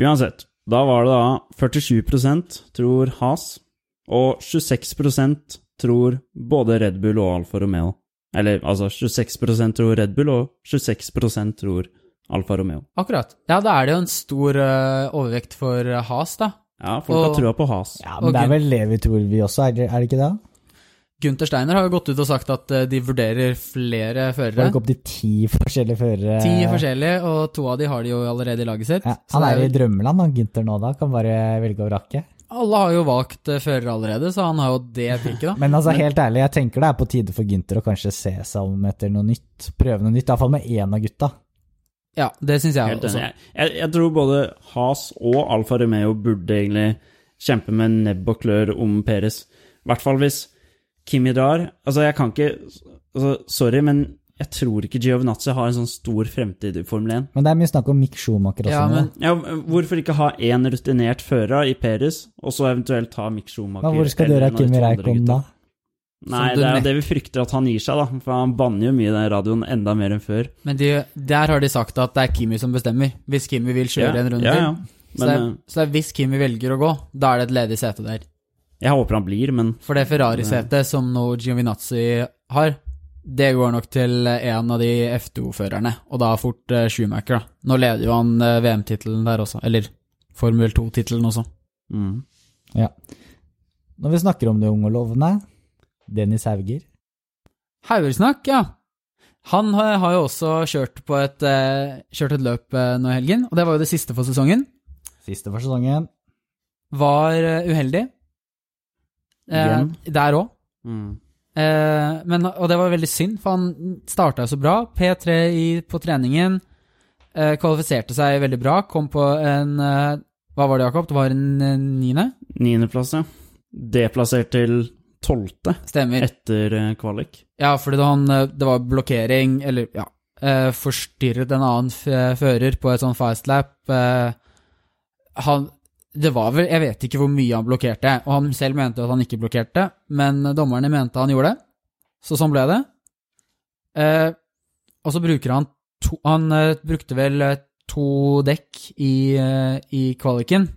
Uansett, da var det da 47 tror Has, og 26 tror både Red Bull og Alfa Romeo. Eller altså 26% tror Red Bull, og 26% tror Alfa Romeo. Akkurat. Ja, da er det jo en stor uh, overvekt for eh, Has, da. Ja, folk har trua på Has. Ja, men det er vel det vi tror vi også, er det, er det ikke det? Gunther Steiner har jo gått ut og sagt at eh, de vurderer flere førere. ikke opp til ti forskjellige førere. Ti forskjellige, og to av de har de jo allerede i laget sitt. Ja, han er i jo- drømmeland, han Gunther nå da, kan bare velge og vrake. Alle har jo valgt fører allerede, så han har jo det piket, da. Men altså, helt ærlig, jeg tenker det er på tide for Gunther å kanskje se seg om etter noe nytt. Prøve noe nytt, iallfall med én av gutta. Ja, det syns jeg Helt også. Jeg, jeg tror både Has og Alfa Romeo burde egentlig kjempe med nebb og klør om Peres. I hvert fall hvis Kimi drar. Altså, jeg kan ikke altså, Sorry, men jeg tror ikke Giovinazzi har en sånn stor fremtid i Formel 1. Men det er mye snakk om Mick Schumacher også Ja, men Ja, hvorfor ikke ha én rutinert fører i Peres, og så eventuelt ha Mick Schumacher? Men hvor skal du de Kimi Reikon da? Nei, det er jo det vi frykter at han gir seg, da. For han banner jo mye i den radioen enda mer enn før. Men de, der har de sagt at det er Kimi som bestemmer, hvis Kimi vil kjøre en runde ja, til. ja. Så, Men det er, eh, så det er hvis Kimi velger å gå, da er det et ledig sete der. jeg håper han blir, men For det Ferrari-setet som nå Giovinazzi har, det går nok til en av de F2-førerne, og da fort uh, Schumacher. da. Nå leder jo han uh, VM-tittelen der også, eller Formel 2-tittelen også. mm. Ja. Når vi snakker om det unge og lovende, Dennis Hauger. Haugersnakk, ja. Han har, har jo også kjørt på et, eh, kjørt et løp eh, nå i helgen, og det var jo det siste for sesongen. Siste for sesongen. Var eh, uheldig. Eh, der òg. Mm. Eh, men, og det var veldig synd, for han starta så bra. P3 i, på treningen. Eh, kvalifiserte seg veldig bra. Kom på en eh, Hva var det, Jakob? Det var en eh, niende? Niendeplass, ja. Deplassert til tolvte Stemmer. etter eh, kvalik. Ja, fordi han, eh, det var blokkering, eller ja eh, Forstyrret en annen fører på et sånn fastlap. Eh, han Det var vel Jeg vet ikke hvor mye han blokkerte, og han selv mente at han ikke blokkerte, men dommerne mente han gjorde det. Så sånn ble det. Eh, og så bruker han to Han eh, brukte vel eh, to dekk i, eh, i kvaliken.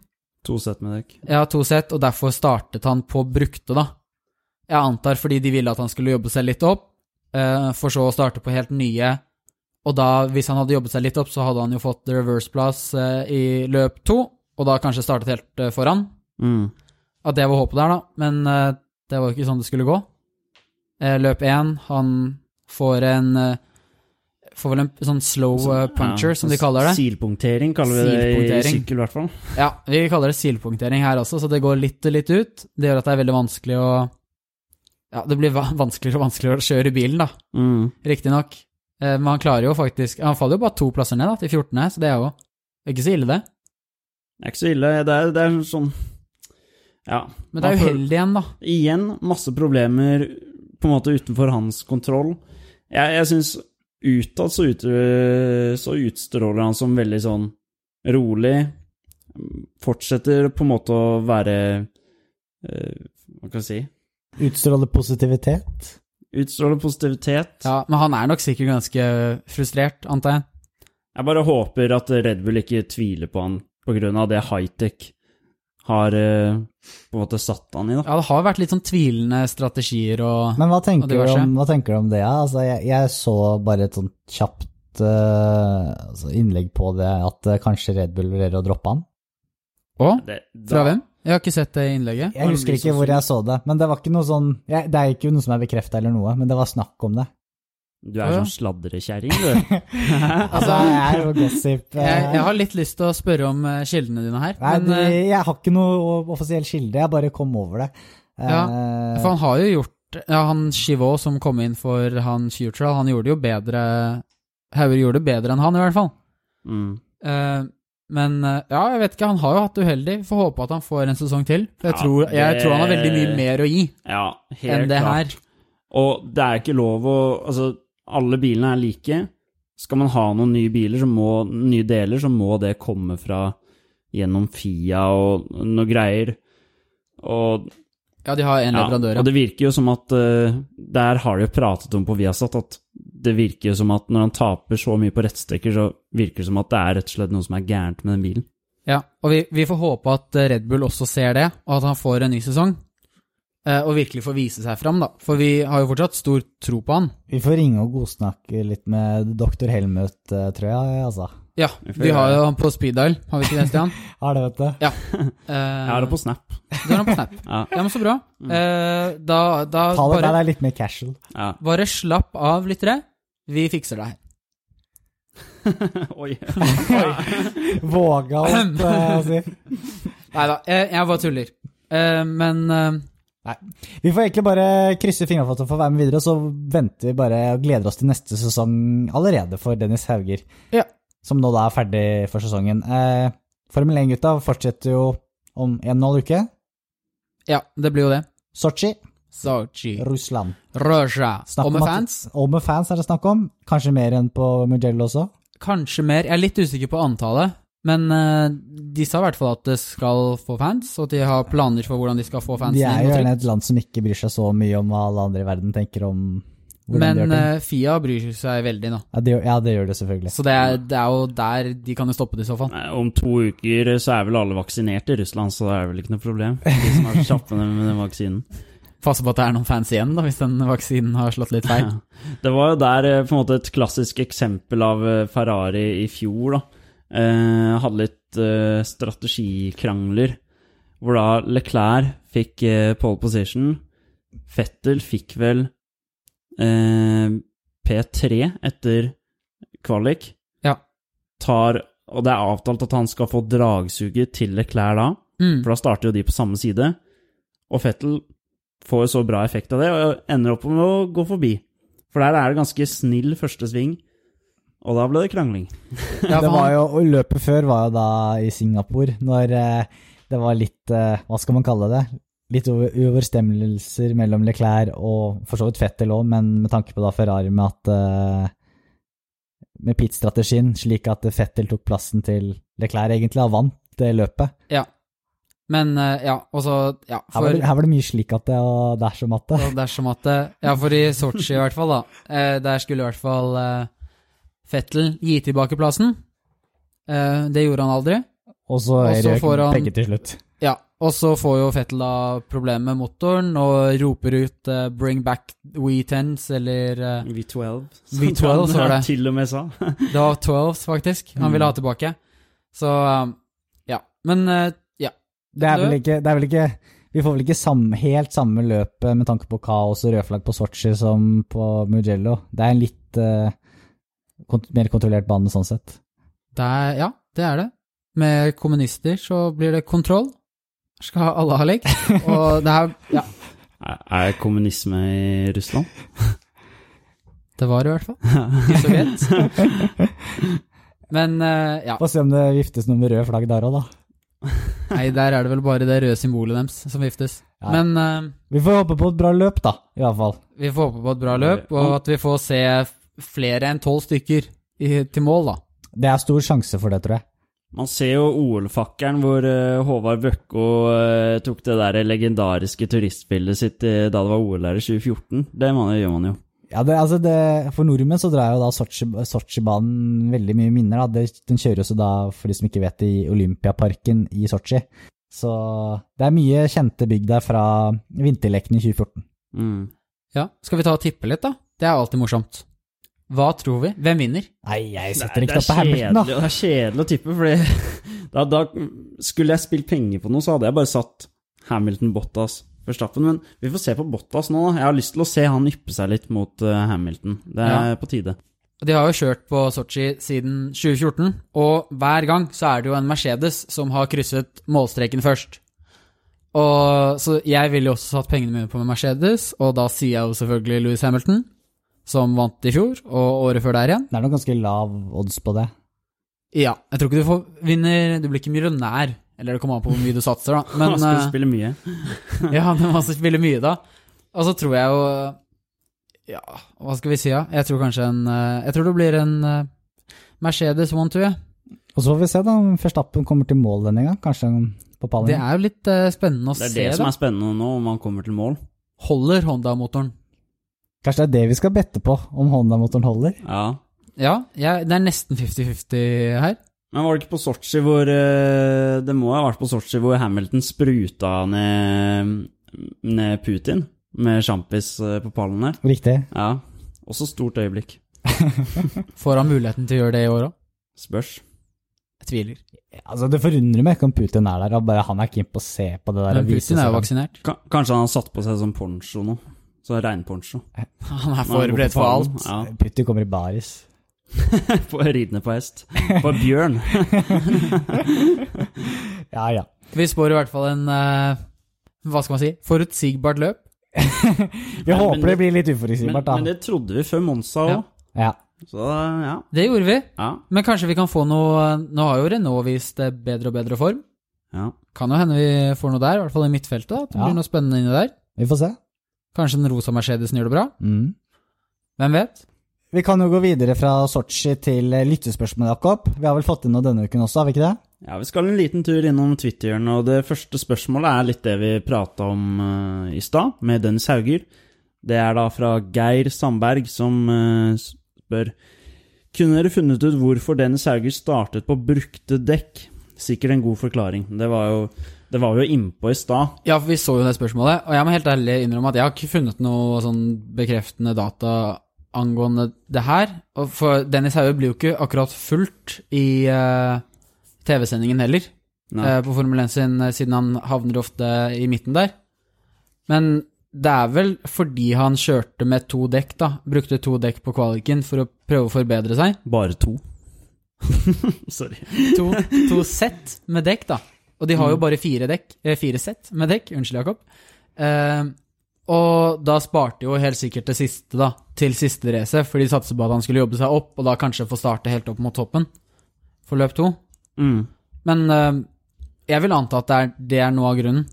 To sett med dekk. Ja, to sett, og derfor startet han på brukte, da. Jeg antar fordi de ville at han skulle jobbe seg litt opp, eh, for så å starte på helt nye. Og da, hvis han hadde jobbet seg litt opp, så hadde han jo fått reverse-plass eh, i løp to, og da kanskje startet helt eh, foran. Mm. At det var håpet der, da, men eh, det var jo ikke sånn det skulle gå. Eh, løp én, han får en Får vel en sånn slow eh, puncher, Ja, som de kaller det. Silpunktering kaller vi det i sykkel, i hvert fall. Ja, vi kaller det silpunktering her også, så det går litt og litt ut. Det gjør at det er veldig vanskelig å Ja, det blir vanskeligere og vanskeligere å kjøre bilen, da. Mm. Riktignok. Men han klarer jo faktisk Han faller jo bare to plasser ned, da, til 14., så det er jo ikke så ille, det. Det er ikke så ille. Det er, det er sånn Ja. Men det er uheldig igjen, da. Igjen masse problemer på en måte utenfor hans kontroll. Jeg, jeg syns utad så, ut, så utstråler han som veldig sånn rolig. Fortsetter på en måte å være eh, Hva kan jeg si Utstråler positivitet. Utstråler positivitet. Ja, Men han er nok sikkert ganske frustrert, antar jeg. Jeg bare håper at Red Bull ikke tviler på han på grunn av det high-tech har eh, på en måte satt han i, da. Ja, det har vært litt sånn tvilende strategier og Men hva tenker, du om, hva tenker du om det? Altså, jeg, jeg så bare et sånt kjapt uh, altså innlegg på det, at eh, kanskje Red Bull vurderer å droppe han. Å? Fra hvem? Jeg har ikke sett det innlegget. Jeg husker ikke hvor jeg så det, men det var ikke noe sånn jeg, Det er ikke noe som er bekrefta eller noe, men det var snakk om det. Du er Ja. sånn sladrekjerring, du. Altså, jeg er jo gossip. eh, Jeg, jeg har litt lyst til å spørre om eh, kildene dine her. Nei, men, det, eh, jeg har ikke noe offisiell kilde, jeg bare kom over det. Ja, Eh, For han har jo gjort Ja, han Chivot som kom inn for han Futural, han gjorde det jo bedre Hauger gjorde det bedre enn han, i hvert fall. Mm. Uh, men eh, ja, jeg vet ikke, han har jo hatt det uheldig. Får håpe at han får en sesong til. For jeg, Ja, tror, jeg det- tror han har veldig mye mer å gi Ja, helt enn det klart. her. Og det er ikke lov å Altså, alle bilene er like. Skal man ha noen nye biler, så må, nye deler, så må det komme fra gjennom Fia og noe greier. Og Ja, de har en Ja, leverandør, og det virker jo som at uh, Der har de jo pratet om på Viasat at det virker jo som at når han taper så mye på rettstekker, så virker det som at det er rett og slett noe som er gærent med den bilen. Ja, og vi, vi får håpe at Red Bull også ser det, og at han får en ny sesong. Eh, og virkelig få vise seg fram, da. For vi har jo fortsatt stor tro på han. Vi får ringe og godsnakke litt med doktor Helmut, eh, tror jeg, altså. Ja, Vi har jo han på speed dial, har vi ikke det, Stian? Har det, vet du. Ja. Jeg har det på Snap. Du har han på Snap. Ja. Ja, men så bra. Eh, da da Ta det der bare, er litt mer casual. ja. bare slapp av, lyttere. Vi fikser det her. Oi. Våga alt å si. Nei da, jeg, jeg bare tuller. Eh, men eh, Vi får egentlig bare krysse fingrene for at han får være med videre, og så venter vi bare og gleder oss til neste sesong allerede for Dennis Hauger. Ja. Som nå da er ferdig for sesongen. Eh, Formel 1-gutta fortsetter jo om en og en halv uke. ja, det blir jo det. Sotsji, Sochi. Russland. Russia. Snakk Og med at- fans? Og med fans er det snakk om. Kanskje mer enn på Mugello også. Kanskje mer. Jeg er litt usikker på antallet. Men eh, de sa i hvert fall at det skal få fans, og at de har planer for hvordan de skal få fans. De er jo gjerne et land som ikke bryr seg så mye om hva alle andre i verden tenker om Men eh, Fia bryr seg veldig nå. Ja, det, ja, det gjør det selvfølgelig. Så det er, det er jo der de kan jo stoppe det i så fall. Nei, Om to uker så er vel alle vaksinert i Russland, så det er vel ikke noe problem. De som er kjappe med den vaksinen. Passe på at det er noen fans igjen, da, hvis den vaksinen har slått litt feil. Ja. Det var jo der eh, på en måte et klassisk eksempel av eh, Ferrari i fjor, da. Eh, hadde litt eh, strategikrangler, hvor da Leclerc fikk eh, pole position. Fettel fikk vel eh, P3 etter kvalik. Ja. Tar, og det er avtalt at han skal få dragsuget til Leclerc da, Mm. for da starter jo de på samme side. Og Fettel får så bra effekt av det, og ender opp med å gå forbi. For der er det ganske snill første sving, og da ble det krangling. Ja, det var jo, og løpet før var jo da i Singapore, når eh, det var litt eh, Hva skal man kalle det? Litt uoverstemmelser mellom Leclerc og for så vidt Fettel òg, men med tanke på da Ferrari med at eh, Med pit-strategien, slik at Fettel tok plassen til Leclerc egentlig, og vant det løpet. ja. Men ja, og så Ja, Her var, det, her var det mye slik at det og dersom at det. og dersom at det, Ja, for i Sotsji i hvert fall, da. eh, Der skulle i hvert fall Fettel gi tilbake plassen. Eh, det gjorde han aldri. Og så er det røk får han- begge til slutt. Ja, og så får jo Fettel da problemer med motoren og roper ut eh, 'bring back We10s', eller eh, V12. V12, som så han det. til og med sa. Det var 12s, faktisk. Han ville ha tilbake. Så um, ja. Men eh, ja. Det er vel ikke, det er vel ikke Vi får vel ikke samme, helt samme løpet med tanke på kaos og rødflagg på Sotsji som på Mugello. Det er en litt eh, kont mer kontrollert bane sånn sett. Det er, ja, det er det. Med kommunister så blir det kontroll. Skal alle ha legg. Og det er Ja, Er kommunisme i Russland? det var det i hvert fall. I Sovjet. Men eh, ja. Få se om det viftes noe med røde flagg der òg, da. Nei, der er det vel bare det røde symbolet deres som viftes. Ja. Men uh, Vi får håpe på et bra løp, da, i hvert fall. vi får håpe på et bra løp, og at vi får se flere enn tolv stykker i, til mål, da. Det er stor sjanse for det, tror jeg. Man ser jo OL-fakkelen hvor eh, Håvard Bøkko eh, tok det der legendariske turistbildet sitt eh, da det var OL her i 2014. Det man, gjør man jo. Ja, det, altså det, For nordmenn så drar jo da Sotsji- Sotsji-banen veldig mye minner. Da. Den kjøres jo da, for de som ikke vet det, i Olympiaparken i Sotsji. Så det er mye kjente bygg der fra vinterlekene i 2014. Mm. Ja, Skal vi ta og tippe litt, da? Det er alltid morsomt. Hva tror vi? Hvem vinner? Nei, jeg setter en knapp på Hamilton, da. det er kjedelig å tippe, for da, da skulle jeg spilt penger på noe, så hadde jeg bare satt Hamilton Bottas Verstappen. Men vi får se på Bottas nå. da. Jeg har lyst til å se han yppe seg litt mot eh, Hamilton. Det er på tide. De har jo kjørt på Sotsji siden 2014, og hver gang så er det jo en Mercedes som har krysset målstreken først. Og Så jeg ville jo også satt pengene mine på med Mercedes, og da sier jeg jo selvfølgelig Louis Hamilton, som vant i fjor, og året før der igjen. Det er nok ganske lav odds på det. Ja, jeg tror ikke du får vinner Du blir ikke millionær, eller det kommer an på hvor mye du satser, da. Men han skal eh, spille mye. Ja, men man spille mye da. Og så tror jeg jo Ja, hva skal vi si, da? Jeg tror kanskje en eh, Jeg tror det blir en eh, Mercedes 1-2, jeg. Og så får vi se da om Verstappen kommer til mål denne gang. Kanskje på Det er jo litt uh, spennende å se. Det er se, det som da. er spennende nå, om han kommer til mål. Holder Honda-motoren? Kanskje det er det vi skal bette på, om Honda-motoren holder. Ja. Ja, ja det er nesten 50-50 her. Men var det ikke på Sotsji hvor eh, Det må ha vært på Sotsji hvor Hamilton spruta ned, ned Putin med sjampis eh, på pallen der? Riktig. Ja. Også stort øyeblikk. Får han muligheten til å gjøre det i år òg? Spørs. Jeg tviler. Altså, Det forundrer meg ikke om Putin er der, bare han er keen på å se på det der. Men Putin er jo vaksinert. Kanskje han har satt på seg sånn poncho nå. Så regnponcho. Han er forberedt for alt. Ja. Putin kommer i baris. På, ridende på hest. På bjørn. Ja, ja. Vi spår i hvert fall en uh, Hva skal man si? Forutsigbart løp. Vi men håper det- det blir litt Men, uforutsigbart, men da. det trodde vi før Monsa òg. Ja. Ja. Så ja. Det gjorde vi. ja. Men kanskje vi kan få noe Nå har jo Renault vist eh, bedre og bedre form. ja. Kan jo hende vi får noe der, i hvert fall i midtfeltet. At det Ja. blir noe spennende inni der. Vi får se. Kanskje den rosa Mercedesen gjør det bra? Mm. Hvem vet? Vi kan jo gå videre fra Sotsji til eh, lyttespørsmål, Jakob. Vi har vel fått inn noe denne uken også, har vi ikke det? Ja, Vi skal en liten tur innom Twitteren, og det første spørsmålet er litt det vi prata om uh, i stad, med Dennis Hauger. Det er da fra Geir Sandberg, som uh, spør Kunne dere funnet ut hvorfor Dennis Hauger startet på brukte dekk? Sikkert en god forklaring. Det var jo, det var vi jo innpå i stad. Ja, for vi så jo det spørsmålet, og jeg må helt ærlig innrømme at jeg har ikke funnet noe sånn bekreftende data angående det her. Og for Dennis Haue blir jo ikke akkurat fulgt i uh, TV-sendingen heller, eh, på Formel 1 sin, eh, siden han havner ofte i midten der. Men det er vel fordi han kjørte med to dekk, da. Brukte to dekk på kvaliken for å prøve å forbedre seg. Bare to. Sorry. To, to sett med dekk, da. Og de har jo bare fire dekk, eh, fire sett med dekk. Unnskyld, Jakob. Eh, og da sparte jo helt sikkert det siste, da, til siste race, for de satset på at han skulle jobbe seg opp, og da kanskje få starte helt opp mot toppen for løp to. Mm. Men eh, jeg vil anta at det er, det er noe av grunnen.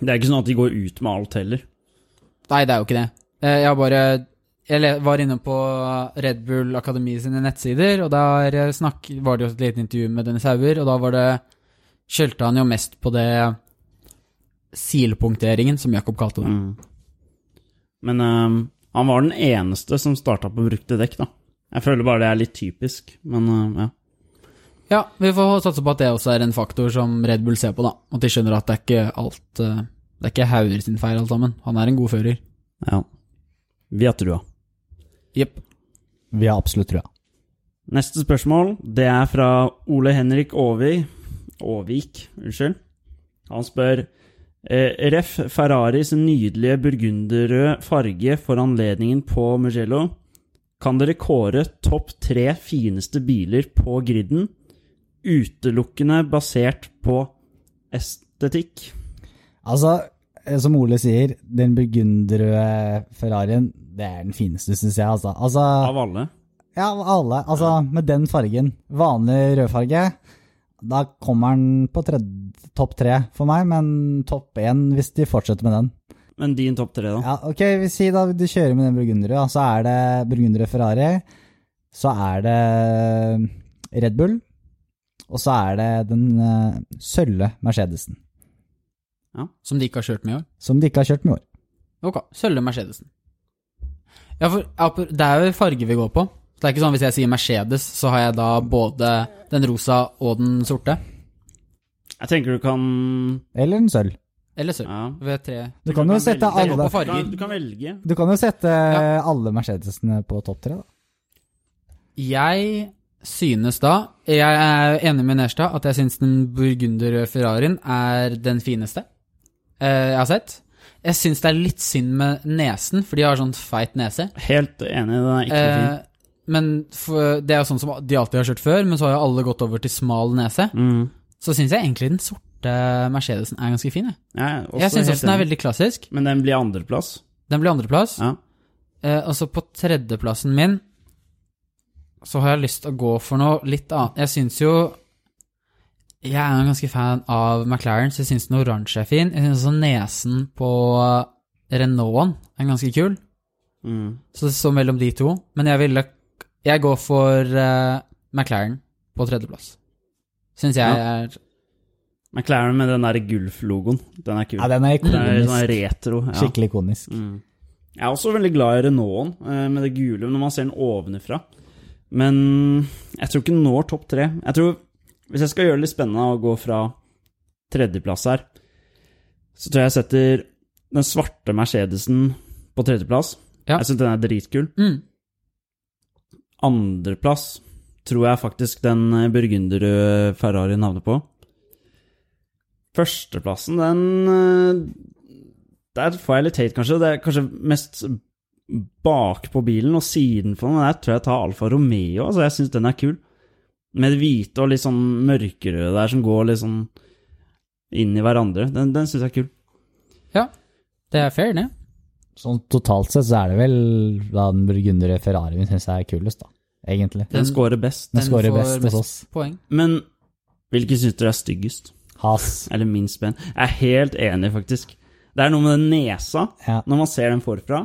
Det er ikke sånn at de går ut med alt heller. Nei, det er jo ikke det. Eh, Jeg bare Jeg var inne på Red Bull Akademi sine nettsider, og der snakk, var det jo et lite intervju med Dennis Hauger, og da var det Skjelte han jo mest på det silpunkteringen, som Jakob kalte det. Mm. Men ehm, han var den eneste som starta på brukte dekk, da. Jeg føler bare det er litt typisk, men uh, ja. Ja, vi får satse på at det også er en faktor som Red Bull ser på, da. At de skjønner at det er ikke alt uh, Det er ikke Hauger sin feil, alt sammen. Han er en god fører. ja. Vi har trua. Jepp. Vi har absolutt trua. Neste spørsmål, det er fra Ole Henrik Aavik. Aavik, unnskyld. Han spør eh, Ref. Ferraris nydelige burgunderrøde farge for anledningen på Mugello. Kan dere kåre topp tre fineste biler på griden, utelukkende basert på estetikk? Altså, eh, som Ole sier, den burgunderrøde Ferrarien, det er den fineste, syns jeg. Altså. altså Av alle? Ja, alle. Altså, med den fargen. Vanlig rødfarge. Da kommer den på tredje- topp tre for meg, men topp én hvis de fortsetter med den. Men din topp tre, da? Ja, ok, vi sier da du kjører med den burgunderrøde, så er det burgunderrød Ferrari, så er det Red Bull, og så er det den uh, sølve Mercedesen, Som de ikke har kjørt med i år. som de ikke har kjørt med i år. Ok, sølve Mercedesen. Ja, for det er jo farge vi går på. Så det er ikke sånn hvis jeg sier Mercedes, så har jeg da både den rosa og den sorte. Jeg tenker du kan Eller en sølv. Eller sølv. Ja. Ved tre. Du kan jo sette velge. Alle Du kan, du kan velge. Du kan jo sette Ja. alle Mercedesene på topp tre, da. Jeg synes da Jeg er enig med Nerstad at jeg synes den burgunderrøde Ferrarien er den fineste. eh, jeg har sett. Jeg syns det er litt synd med nesen, for de har sånn feit nese. Helt enig, den er ikke så fin. Men for, det er jo sånn som de alltid har kjørt før, men så har jo alle gått over til smal nese. Mm. Så syns jeg egentlig den sorte Mercedesen er ganske fin. Jeg, også jeg syns også den er veldig klassisk. Men den blir andreplass. Den blir andreplass. Ja. Eh, og så på tredjeplassen min så har jeg lyst til å gå for noe litt annet. Jeg syns jo Jeg er jo ganske fan av McLaren, så jeg syns den oransje er fin. Jeg syns også nesen på Renaulten er ganske kul. Mm. Så det står mellom de to. Men jeg ville Jeg går for uh, McLaren på tredjeplass. Syns jeg Ja. er McLaren med den der Gulf-logoen. Den er kul. Ja, den er ikonisk. Den er sånn retro. Ja. Skikkelig ikonisk. Mm. Jeg er også veldig glad i Renaulten, eh, med det gule, når man ser den ovenifra. Men jeg tror ikke den når topp tre. Jeg tror, Hvis jeg skal gjøre det litt spennende å gå fra tredjeplass her, så tror jeg jeg setter den svarte Mercedesen på tredjeplass. Ja. Jeg syns den er dritkul. mm, Andreplass tror jeg faktisk den eh, burgunderrøde Ferrarien havner på. Førsteplassen, den eh, Der får jeg litt hate, kanskje. Det er kanskje mest bakpå bilen og siden for den. Der tror jeg tar Alfa Romeo. Altså, jeg syns den er kul. Med det hvite og litt sånn mørkerøde der som går litt sånn inn i hverandre. Den, den syns jeg er kul. Ja, Det er fair, det. Sånn totalt sett så er det vel da den burgundere Ferrarien syns jeg er kulest, da. Egentlig. Den, Den- scorer best. Den Den scorer får best hos oss. Poeng. Men hvilken syns dere er styggest? Has. Eller minst spenn? Jeg er helt enig, faktisk. Det er noe med den nesa. Ja. Når man ser den forfra,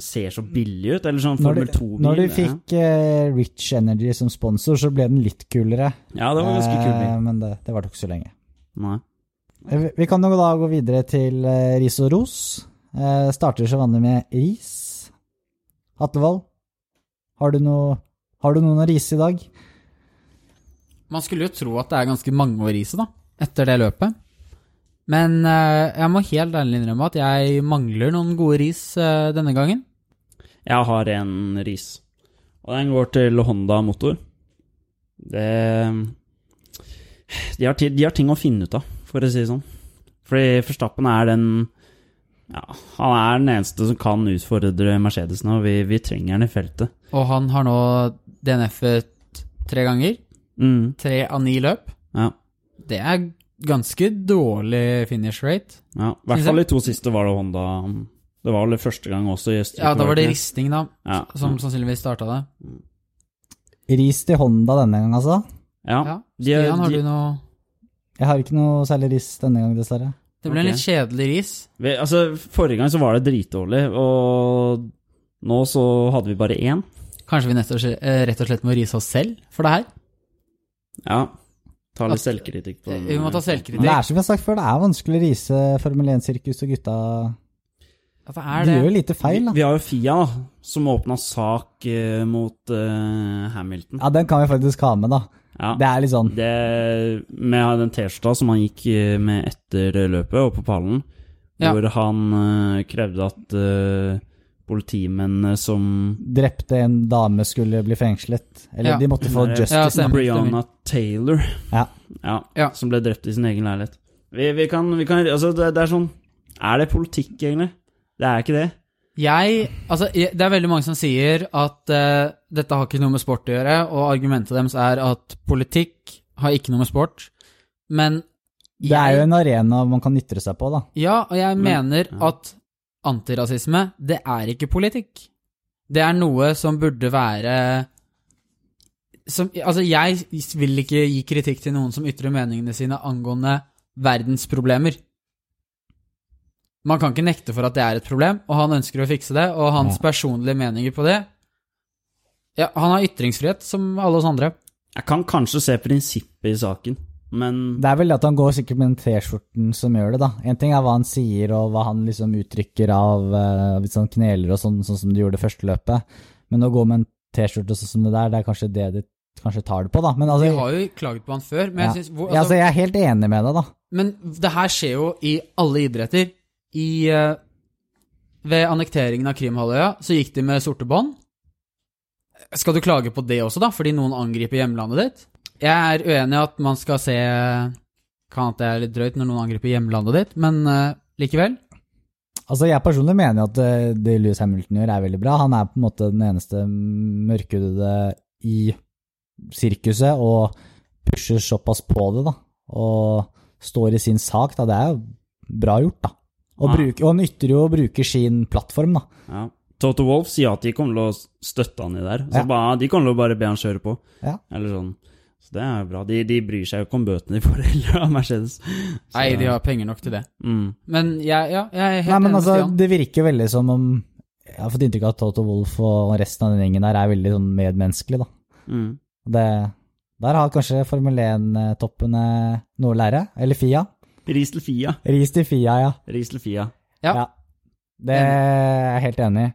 ser så billig ut. Eller sånn Formel 2-bil. når du fikk uh, Rich Energy som sponsor, så ble den litt kulere. Ja, det var ganske kul bil. Eh, men det, det varte ikke så lenge. Nei. Eh, Vi vi kan jo da gå videre til ris og ros. Eh, starter så vanlig med ris. Hatlevold, har du har du noen å rise i dag? Man skulle jo tro at det er ganske mange å rise, da, etter det løpet. Men eh, jeg må helt ærlig innrømme at jeg mangler noen gode ris eh, denne gangen. Jeg har en ris, og den går til Honda Motor. Det de har, de har ting å finne ut av, for å si det sånn. Fordi Forstappen er den Ja, han er den eneste som kan utfordre Mercedes nå. vi, vi trenger han i feltet. Og han har nå DNF-et tre ganger. Mm, Tre av ni løp. ja. Det er ganske dårlig finish rate. Ja, I hvert fall de to siste var det Honda Det var vel det første gang også i Ja, da var det risting, da, Ja, som sannsynligvis starta det. Ris til Honda denne gang, altså? ja. Ja. Stian, har de, du noe Jeg har ikke noe særlig ris denne gang, dessverre. Det ble en litt kjedelig ris. vi, altså, forrige gang så var det dritdårlig, og nå så hadde vi bare én. Kanskje vi eh, rett og slett må rise oss selv for det her? Ja. Ta litt At- selvkritikk på den. Vi må ta Men det er som vi har sagt før, det er vanskelig å rise Formel 1-sirkus og gutta det er De det. gjør jo lite feil, da. vi har jo Fia, da, som åpna sak eh, mot uh, Hamilton. Ja, den kan vi faktisk ha med, da. Ja. Det er litt sånn Det med den T-skjorta som han gikk eh, med etter løpet, og på pallen, Ja. hvor han uh, krevde at uh, politimennene som Drepte en dame skulle bli fengslet. Eller Ja. de måtte få justice. Ja, Brianna Taylor, Ja. ja, Ja. som ble drept i sin egen leilighet. Vi, vi kan, vi kan Altså, det, det er sånn Er det politikk, egentlig? Det er ikke det. Jeg Altså, det er veldig mange som sier at uh, dette har ikke noe med sport å gjøre, og argumentet deres er at politikk har ikke noe med sport. Men Det er jo en arena man kan ytre seg på, da. Ja, og jeg Men- mener ja. at antirasisme, det er ikke politikk. Det er noe som burde være som, Altså, jeg vil ikke gi kritikk til noen som ytrer meningene sine angående verdensproblemer. Man kan ikke nekte for at det er et problem, og han ønsker å fikse det, og hans Ja. personlige meninger på det Ja, han har ytringsfrihet, som alle oss andre. Jeg kan kanskje se prinsippet i saken, men Det er vel at han går sikkert med den T-skjorten som gjør det, da. En ting er hva han sier og hva han liksom uttrykker av uh, hvis han kneler og sånn, sånn som du gjorde det første løpet. Men å gå med en T-skjorte sånn som det der, det er kanskje det de kanskje tar det på, da. Men altså, Vi har jo klaget på han før, men ja. jeg synes hvor, ja, altså, jeg er helt enig med deg, da. Men det her skjer jo i alle idretter. I, eh, ved annekteringen av Krimhalvøya så gikk de med sorte bånd. Skal du klage på det også, da, fordi noen angriper hjemlandet ditt? Jeg er uenig i at man skal se Kan at det er litt drøyt når noen angriper hjemlandet ditt, men uh, likevel. Altså, jeg personlig mener at eh, det Louis Hamilton gjør, er veldig bra. Han er på en måte den eneste mørkhudede i sirkuset og pusher såpass på det, da. Og står i sin sak, da. Det er jo bra gjort, da. Og, Ja. bruker, og han ytter jo å bruke sin plattform, da. Ja. Toto Wolff sier at de kommer til å støtte han i der. Så Ja. bare, de kommer til å bare be han kjøre på. Ja. Eller sånn. Så det er bra. De, de bryr seg jo ikke om bøtene de får heller av Mercedes. Så, Nei, de har penger nok til det. mm. Men jeg, ja, jeg er helt Nei, men enig med altså, Stian. det virker jo veldig som om Jeg har fått inntrykk av at Toto Wolff og resten av den gjengen der er veldig sånn medmenneskelig, da. Mm. Det, der har kanskje Formel 1-toppene noe å lære. Eller Fia. Ris til Fia. Ris til Fia, ja. Ris til Fia. Ja. Ja. Det er jeg helt enig i.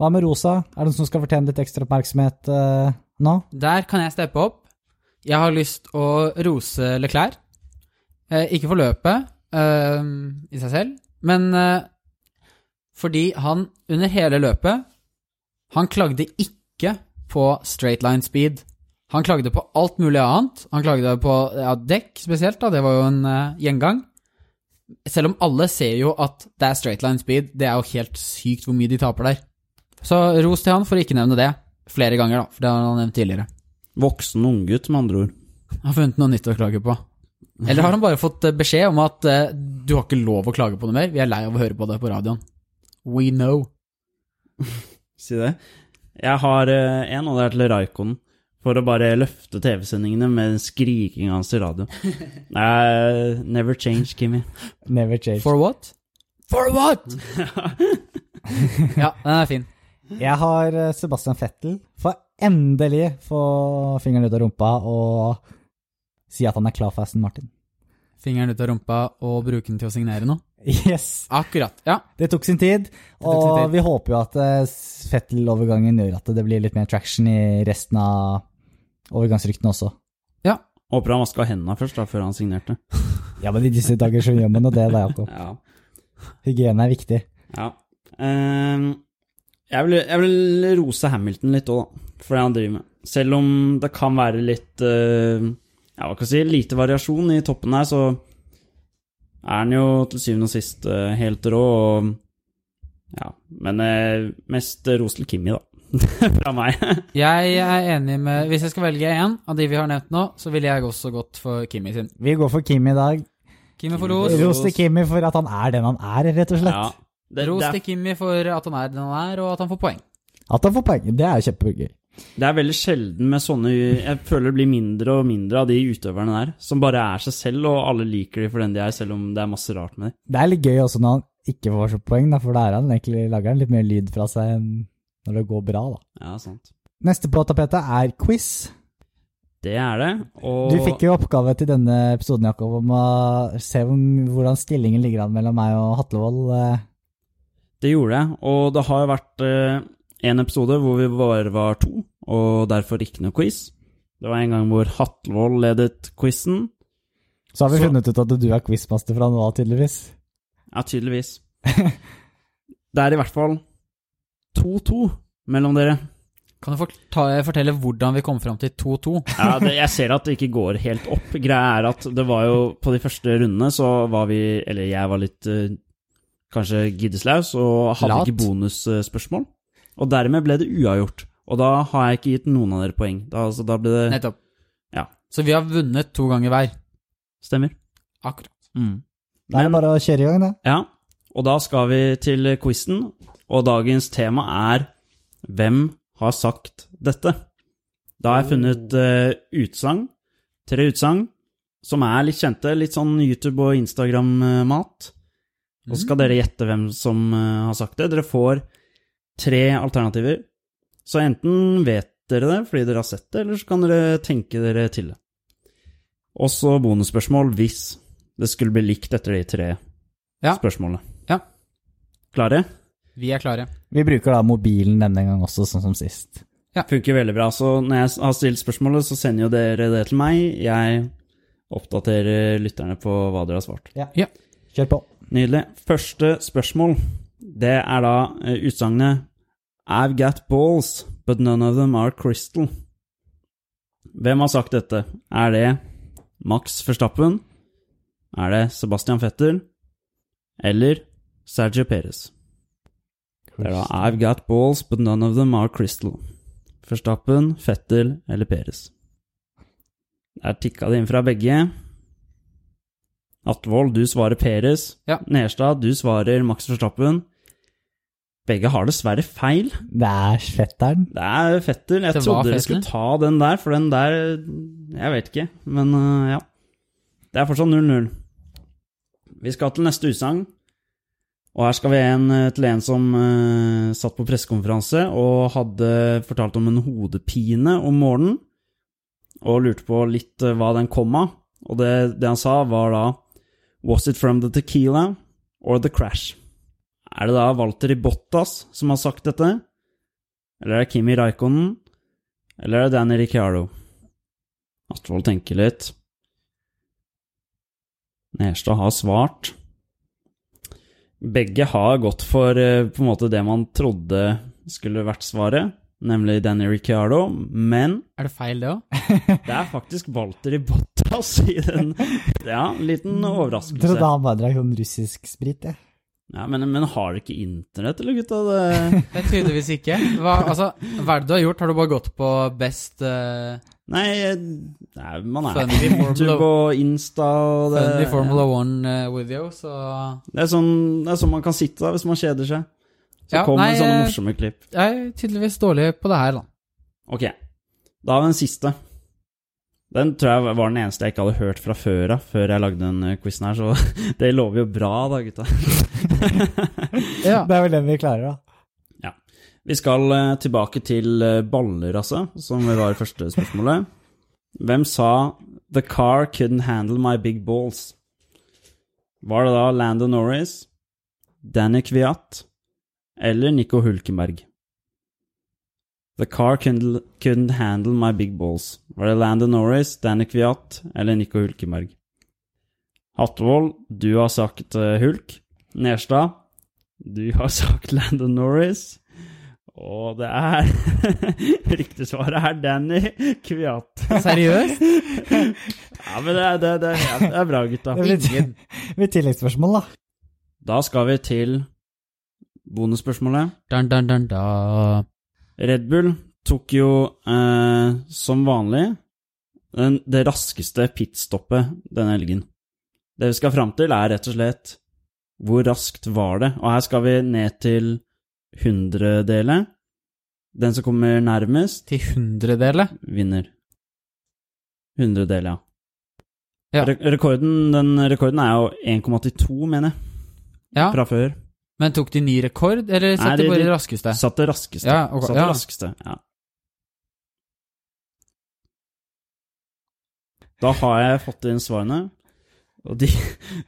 Hva med Rosa? Er det noen som skal fortjene litt ekstra oppmerksomhet uh, nå? Der kan jeg steppe opp. Jeg har lyst å rose Leclerc. Eh, ikke for løpet eh, i seg selv, men eh, fordi han under hele løpet Han klagde ikke på straight line speed. Han klagde på alt mulig annet. Han klagde på ja, dekk spesielt, da. Det var jo en uh, gjengang. Selv om alle ser jo at det er straight line speed, det er jo helt sykt hvor mye de taper der. Så ros til han for å ikke nevne det flere ganger, da, for det har han nevnt tidligere. Voksen unggutt, med andre ord. Har funnet noe nytt å klage på. Eller har han bare fått eh, beskjed om at uh, du har ikke lov å klage på noe mer? Vi er lei av å høre på det på radioen. We know. Si det. Jeg har uh, en, og det er til Raikon. For å bare løfte TV-sendingene med skrikinga hans i radio. Nei, never change, Kimmy. Never change. For what? For what? ja, den er fin. Jeg har eh, Sebastian Fettel. Får endelig få fingeren ut av rumpa og si at han er klar for Aston Martin. Fingeren ut av rumpa og bruke den til å signere noe. Yes! Akkurat. Ja. Det tok sin tid, og sin tid. vi håper jo at eh, Fettel-overgangen gjør at det blir litt mer traction i resten av overgangsryktene også. Ja. Håper han vaska hendene først, da, før han signerte. Ja, men i disse dager så gjør man jo det, da, Jakob. Ja. Hygiene er viktig. ja. Ehm, jeg, vil, jeg vil rose Hamilton litt òg, for det han driver med. Selv om det kan være litt eh, Ja, hva skal jeg si Lite variasjon i toppen her, så er han jo til syvende og sist eh, helt rå, og Ja. Men eh, mest ros til Kimmi, da. Fra meg. Jeg er enig med Hvis jeg skal velge én av de vi har nevnt nå, så ville jeg også gått for Kimmy sin. Vi går for Kim i dag. Kimmy for ros. Ros til Kimmy for at han er den han er, rett og slett. Ja. Det, Ros til Kimmy for at han er den han er, og at han får poeng. At han får poeng, det er jo kjempegøy. det er veldig sjelden med sånne Jeg føler det blir mindre og mindre av de utøverne der, som bare er seg selv, og alle liker de for den de er, selv om det er masse rart med dem. Det er litt gøy også når han ikke får så poeng, da, for da er han egentlig, lager han litt mer lyd fra seg enn når det går bra, da. Ja, sant. Neste på tapetet er quiz. Det er det, og Du fikk jo oppgave til denne episoden, Jakob, om å se hvordan stillingen ligger an mellom meg og Hatlevold. eh. Det gjorde jeg, og det har vært eh, en episode hvor vi bare var to, og derfor ikke noe quiz. Det var en gang hvor Hatlevold ledet quizen. Så har vi Så- funnet ut at du er quizmaster fra nå av, tydeligvis. Ja, tydeligvis. Det er i hvert fall 2-2 mellom dere. Kan du fortelle hvordan vi kom fram til 2-2? Ja, det, jeg ser at det ikke går helt opp. Greia er at det var jo På de første rundene så var vi Eller jeg var litt eh, kanskje giddeslaus og hadde Lat. ikke bonusspørsmål. Og dermed ble det uavgjort. Og da har jeg ikke gitt noen av dere poeng. Da, altså, da ble det Nettopp. Ja. Så vi har vunnet to ganger hver. Stemmer. Akkurat. Mm. Da er det bare å kjøre i gang, det. Ja, og da skal vi til quizen, og dagens tema er Hvem har sagt dette? Da har jeg funnet uh, utsagn, tre utsagn, som er litt kjente, litt sånn YouTube- og Instagram-mat. Og så skal dere gjette hvem som uh, har sagt det. Dere får tre alternativer. Så enten vet dere det fordi dere har sett det, eller så kan dere tenke dere til det. Og så bonusspørsmål hvis det skulle bli likt etter de tre Ja. spørsmålene. Ja. Klare? Vi er klare. Vi bruker da mobilen denne gang også, sånn som sist. Funker veldig bra. Så når jeg har stilt spørsmålet, så sender jo dere det til meg. Jeg oppdaterer lytterne på hva dere har svart. Kjør på. Nydelig. Første spørsmål, det er da eh, utsagnet I've got balls, but none of them are crystal. Hvem har sagt dette? Er det Max Verstappen? Er det Sebastian Fetter? eller Sergio Perez. Det er da I've got balls, but none of them are crystal. Forstappen, Fettel eller Peres. Der tikka det inn fra begge. Atvold, du svarer Peres. Ja. Nerstad, du svarer Max Forstappen. Begge har dessverre feil. Det er fetteren. Det er Fettel. Jeg Det trodde dere skulle ta den der, for den der Jeg vet ikke, men uh, ja. Det er fortsatt 0-0. Vi skal til neste utsagn. Og her skal vi en, øh, til en som uh, satt på pressekonferanse og hadde fortalt om en hodepine om morgenen. Og lurte på litt uh, hva den kom av. Og det, det han sa, var da Was it from the tequila or the crash? Er det da Walter Bottas som har sagt dette? Eller er det Kimi Raikkonen? Eller er det Danny Ricciardo? Astvold tenker litt. Nerstad har svart. Begge har gått for eh, på en måte det man trodde skulle vært svaret, nemlig Danny Ricciardo, men Er det feil, det òg? det er faktisk Walter Bottas i den Ja, en liten Trodde overraskelse. han bare drakk sånn russisk sprit, jeg. Ja, men, men har du ikke internett, eller gutta? Det... Det tydeligvis ikke. Hva, altså, hva er det du har gjort? Har du bare gått på best uh, Nei, eh, nei, man er Funny YouTube og Insta og det Funny Formula One uh, video, så Det er sånn, det er sånn man kan sitte da hvis man kjeder seg. Så Ja, kommer nei, sånne eh, morsomme klipp. Jeg er tydeligvis dårlig på det her, da. Ok, da har vi den siste. Den tror jeg var den eneste jeg ikke hadde hørt fra før av, før jeg lagde den eh, quizen her, så det lover jo bra da, gutta. Ja. Det er vel den vi klarer, da. Vi skal eh, tilbake til ballerasset, baller, altså, som var i første spørsmålet. Hvem sa 'The car couldn't handle my big balls'? Var det da Landon Norris, Danny Kviat eller Nico Hulkenberg? The car couldn't, couldn't handle my big balls. Var det Landon Norris, Danny Kviat eller Nico Hulkenberg? Hattevold, du har sagt eh, Hulk. Nerstad, du har sagt Landon Norris. Og det er Riktig svar er Danny Kviat. Seriøst? Ja, men det er, det, det, er, det er bra, gutta. Det blir, blir tilleggsspørsmål, da. Da skal vi til bonusspørsmålet. Dun, dun, dun, da. Red Bull tok jo, eh, som vanlig, den, det raskeste pitstoppet denne helgen. Det vi skal fram til, er rett og slett hvor raskt var det? Og her skal vi ned til hundredelet. Den som kommer nærmest, Til hundredele? vinner. Hundredele, ja. Ja. Re rekorden, den rekorden er jo 1,82, mener jeg, Ja, fra før. men tok de ny rekord, eller Nei, satt de de- bare de- det raskeste? Satt det raskeste. Ja, ok, Satt ja. det raskeste, ja. Da har jeg fått inn svarene, og de,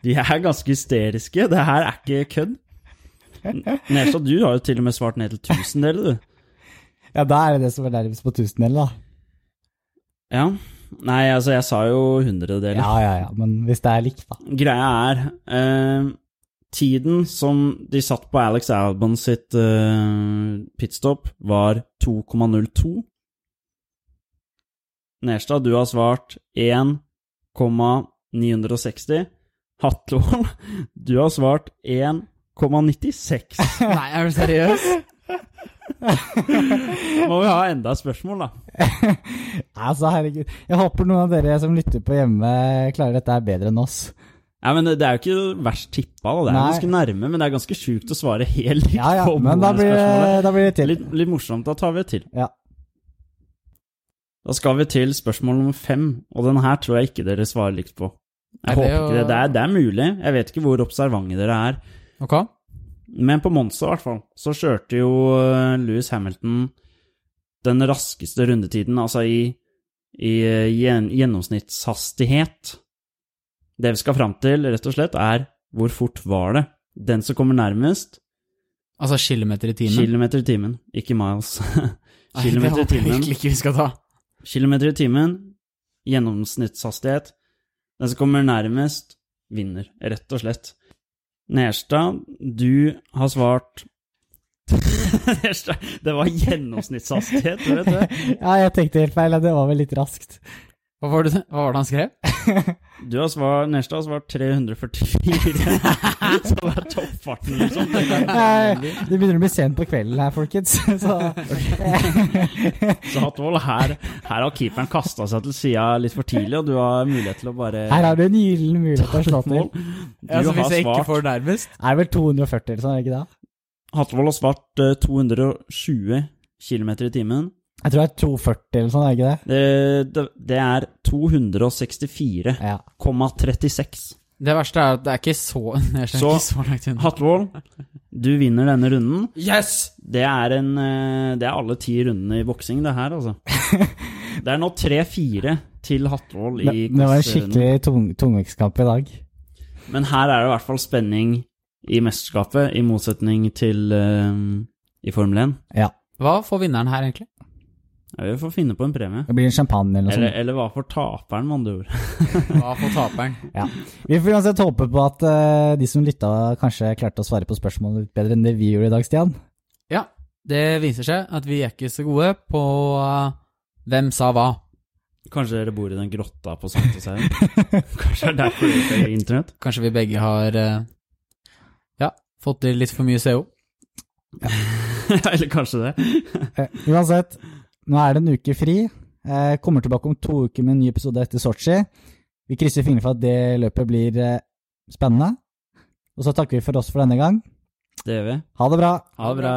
de er ganske hysteriske. Det her er ikke kødd. Nedstad, du har jo til og med svart ned til tusendeler, du. Ja, da er det det som er nærmest på tusendel, da. Ja. Nei, altså, jeg sa jo hundredeler. Ja, ja, ja, men hvis det er likt, da. Greia er eh, Tiden som de satt på Alex Albon sitt eh, pitstop, var 2,02. Nerstad, du har svart 1,960. Hatlevold, du har svart 1,96. Nei, er du seriøs? Må vi ha enda et spørsmål, da. Altså, herregud. Jeg håper noen av dere som lytter på hjemme, klarer dette her bedre enn oss. Ja, men Det er jo ikke verst tippa, da. det er Nei. ganske nærme, men det er ganske sjukt å svare helt likt Ja, ja, på men da blir, det, da blir det til. Litt, litt morsomt, da tar vi et til. Ja. Da skal vi til spørsmål nummer fem, og den her tror jeg ikke dere svarer likt på. Jeg det håper jo- ikke det. Det er, det er mulig. Jeg vet ikke hvor observante dere er. Ok. Men på Monza, i hvert fall, så kjørte jo Louis Lewis Hamilton den raskeste rundetiden, altså i, i eh, gjennomsnittshastighet. Det vi skal fram til, rett og slett, er hvor fort var det? Den som kommer nærmest, Altså kilometer i timen? kilometer i timen, ikke miles. Kilometer i timen. virkelig ikke vi skal ta. Kilometer i timen, gjennomsnittshastighet. Den som kommer nærmest, vinner, rett og slett. Nerstad, du har svart det var gjennomsnittshastighet, du vet det? Ja, jeg tenkte helt feil. Det var vel litt raskt. Hva var det, hva var det han skrev? Du har svar, neste har svart 344. Så det er toppfarten, liksom. Eh, Det begynner å bli sent på kvelden her, folkens. Så Så Hatvold, her, her har keeperen kasta seg til sida litt for tidlig, og du har mulighet til å bare her har du en gyllen mulighet til å slå til. mål. Du har svart får nærmest. Er det vel 240 eller sånn, er det ikke det? Hatvold har svart eh, 220 km i timen. Jeg tror det er 240 eller sånn, er det ikke det? Det, det, det er 264,36. Ja. Det verste er at det er ikke så Det er Så- ikke så langt unna. Hatvold, du vinner denne runden. Yes! Det er, en, eh, det er alle ti rundene i boksing, det her, altså. Det er nå 3-4 til Hatvold Det, i det var en skikkelig tung, tungvektskamp i dag. Men her er det i hvert fall spenning i mesterskapet, i motsetning til eh, i Formel 1. Ja. Hva får vinneren her, egentlig? Ja, vi får finne på en premie. Det blir en champagne eller noe Eller, sånt. eller hva for taperen, med andre ord. Hva for taperen? Ja. Vi får uansett håpe på at uh, de som lytta, kanskje klarte å svare på spørsmålet litt bedre enn det vi gjorde i dag, Stian. Ja, det viser seg at vi er ikke så gode på uh, hvem sa hva. Kanskje dere bor i den grotta på Sankthanshaugen? Kanskje det er derfor dere ikke har internett? Kanskje vi begge har uh, ja, fått til litt for mye CO. eller kanskje det. Uansett, nå er det en uke fri. Jeg kommer tilbake om to uker med en ny episode etter Sotsji. Vi krysser fingrene for at det løpet blir eh, spennende. Og så takker vi for oss for denne gang. Det gjør vi. Ha det bra. Ha det bra.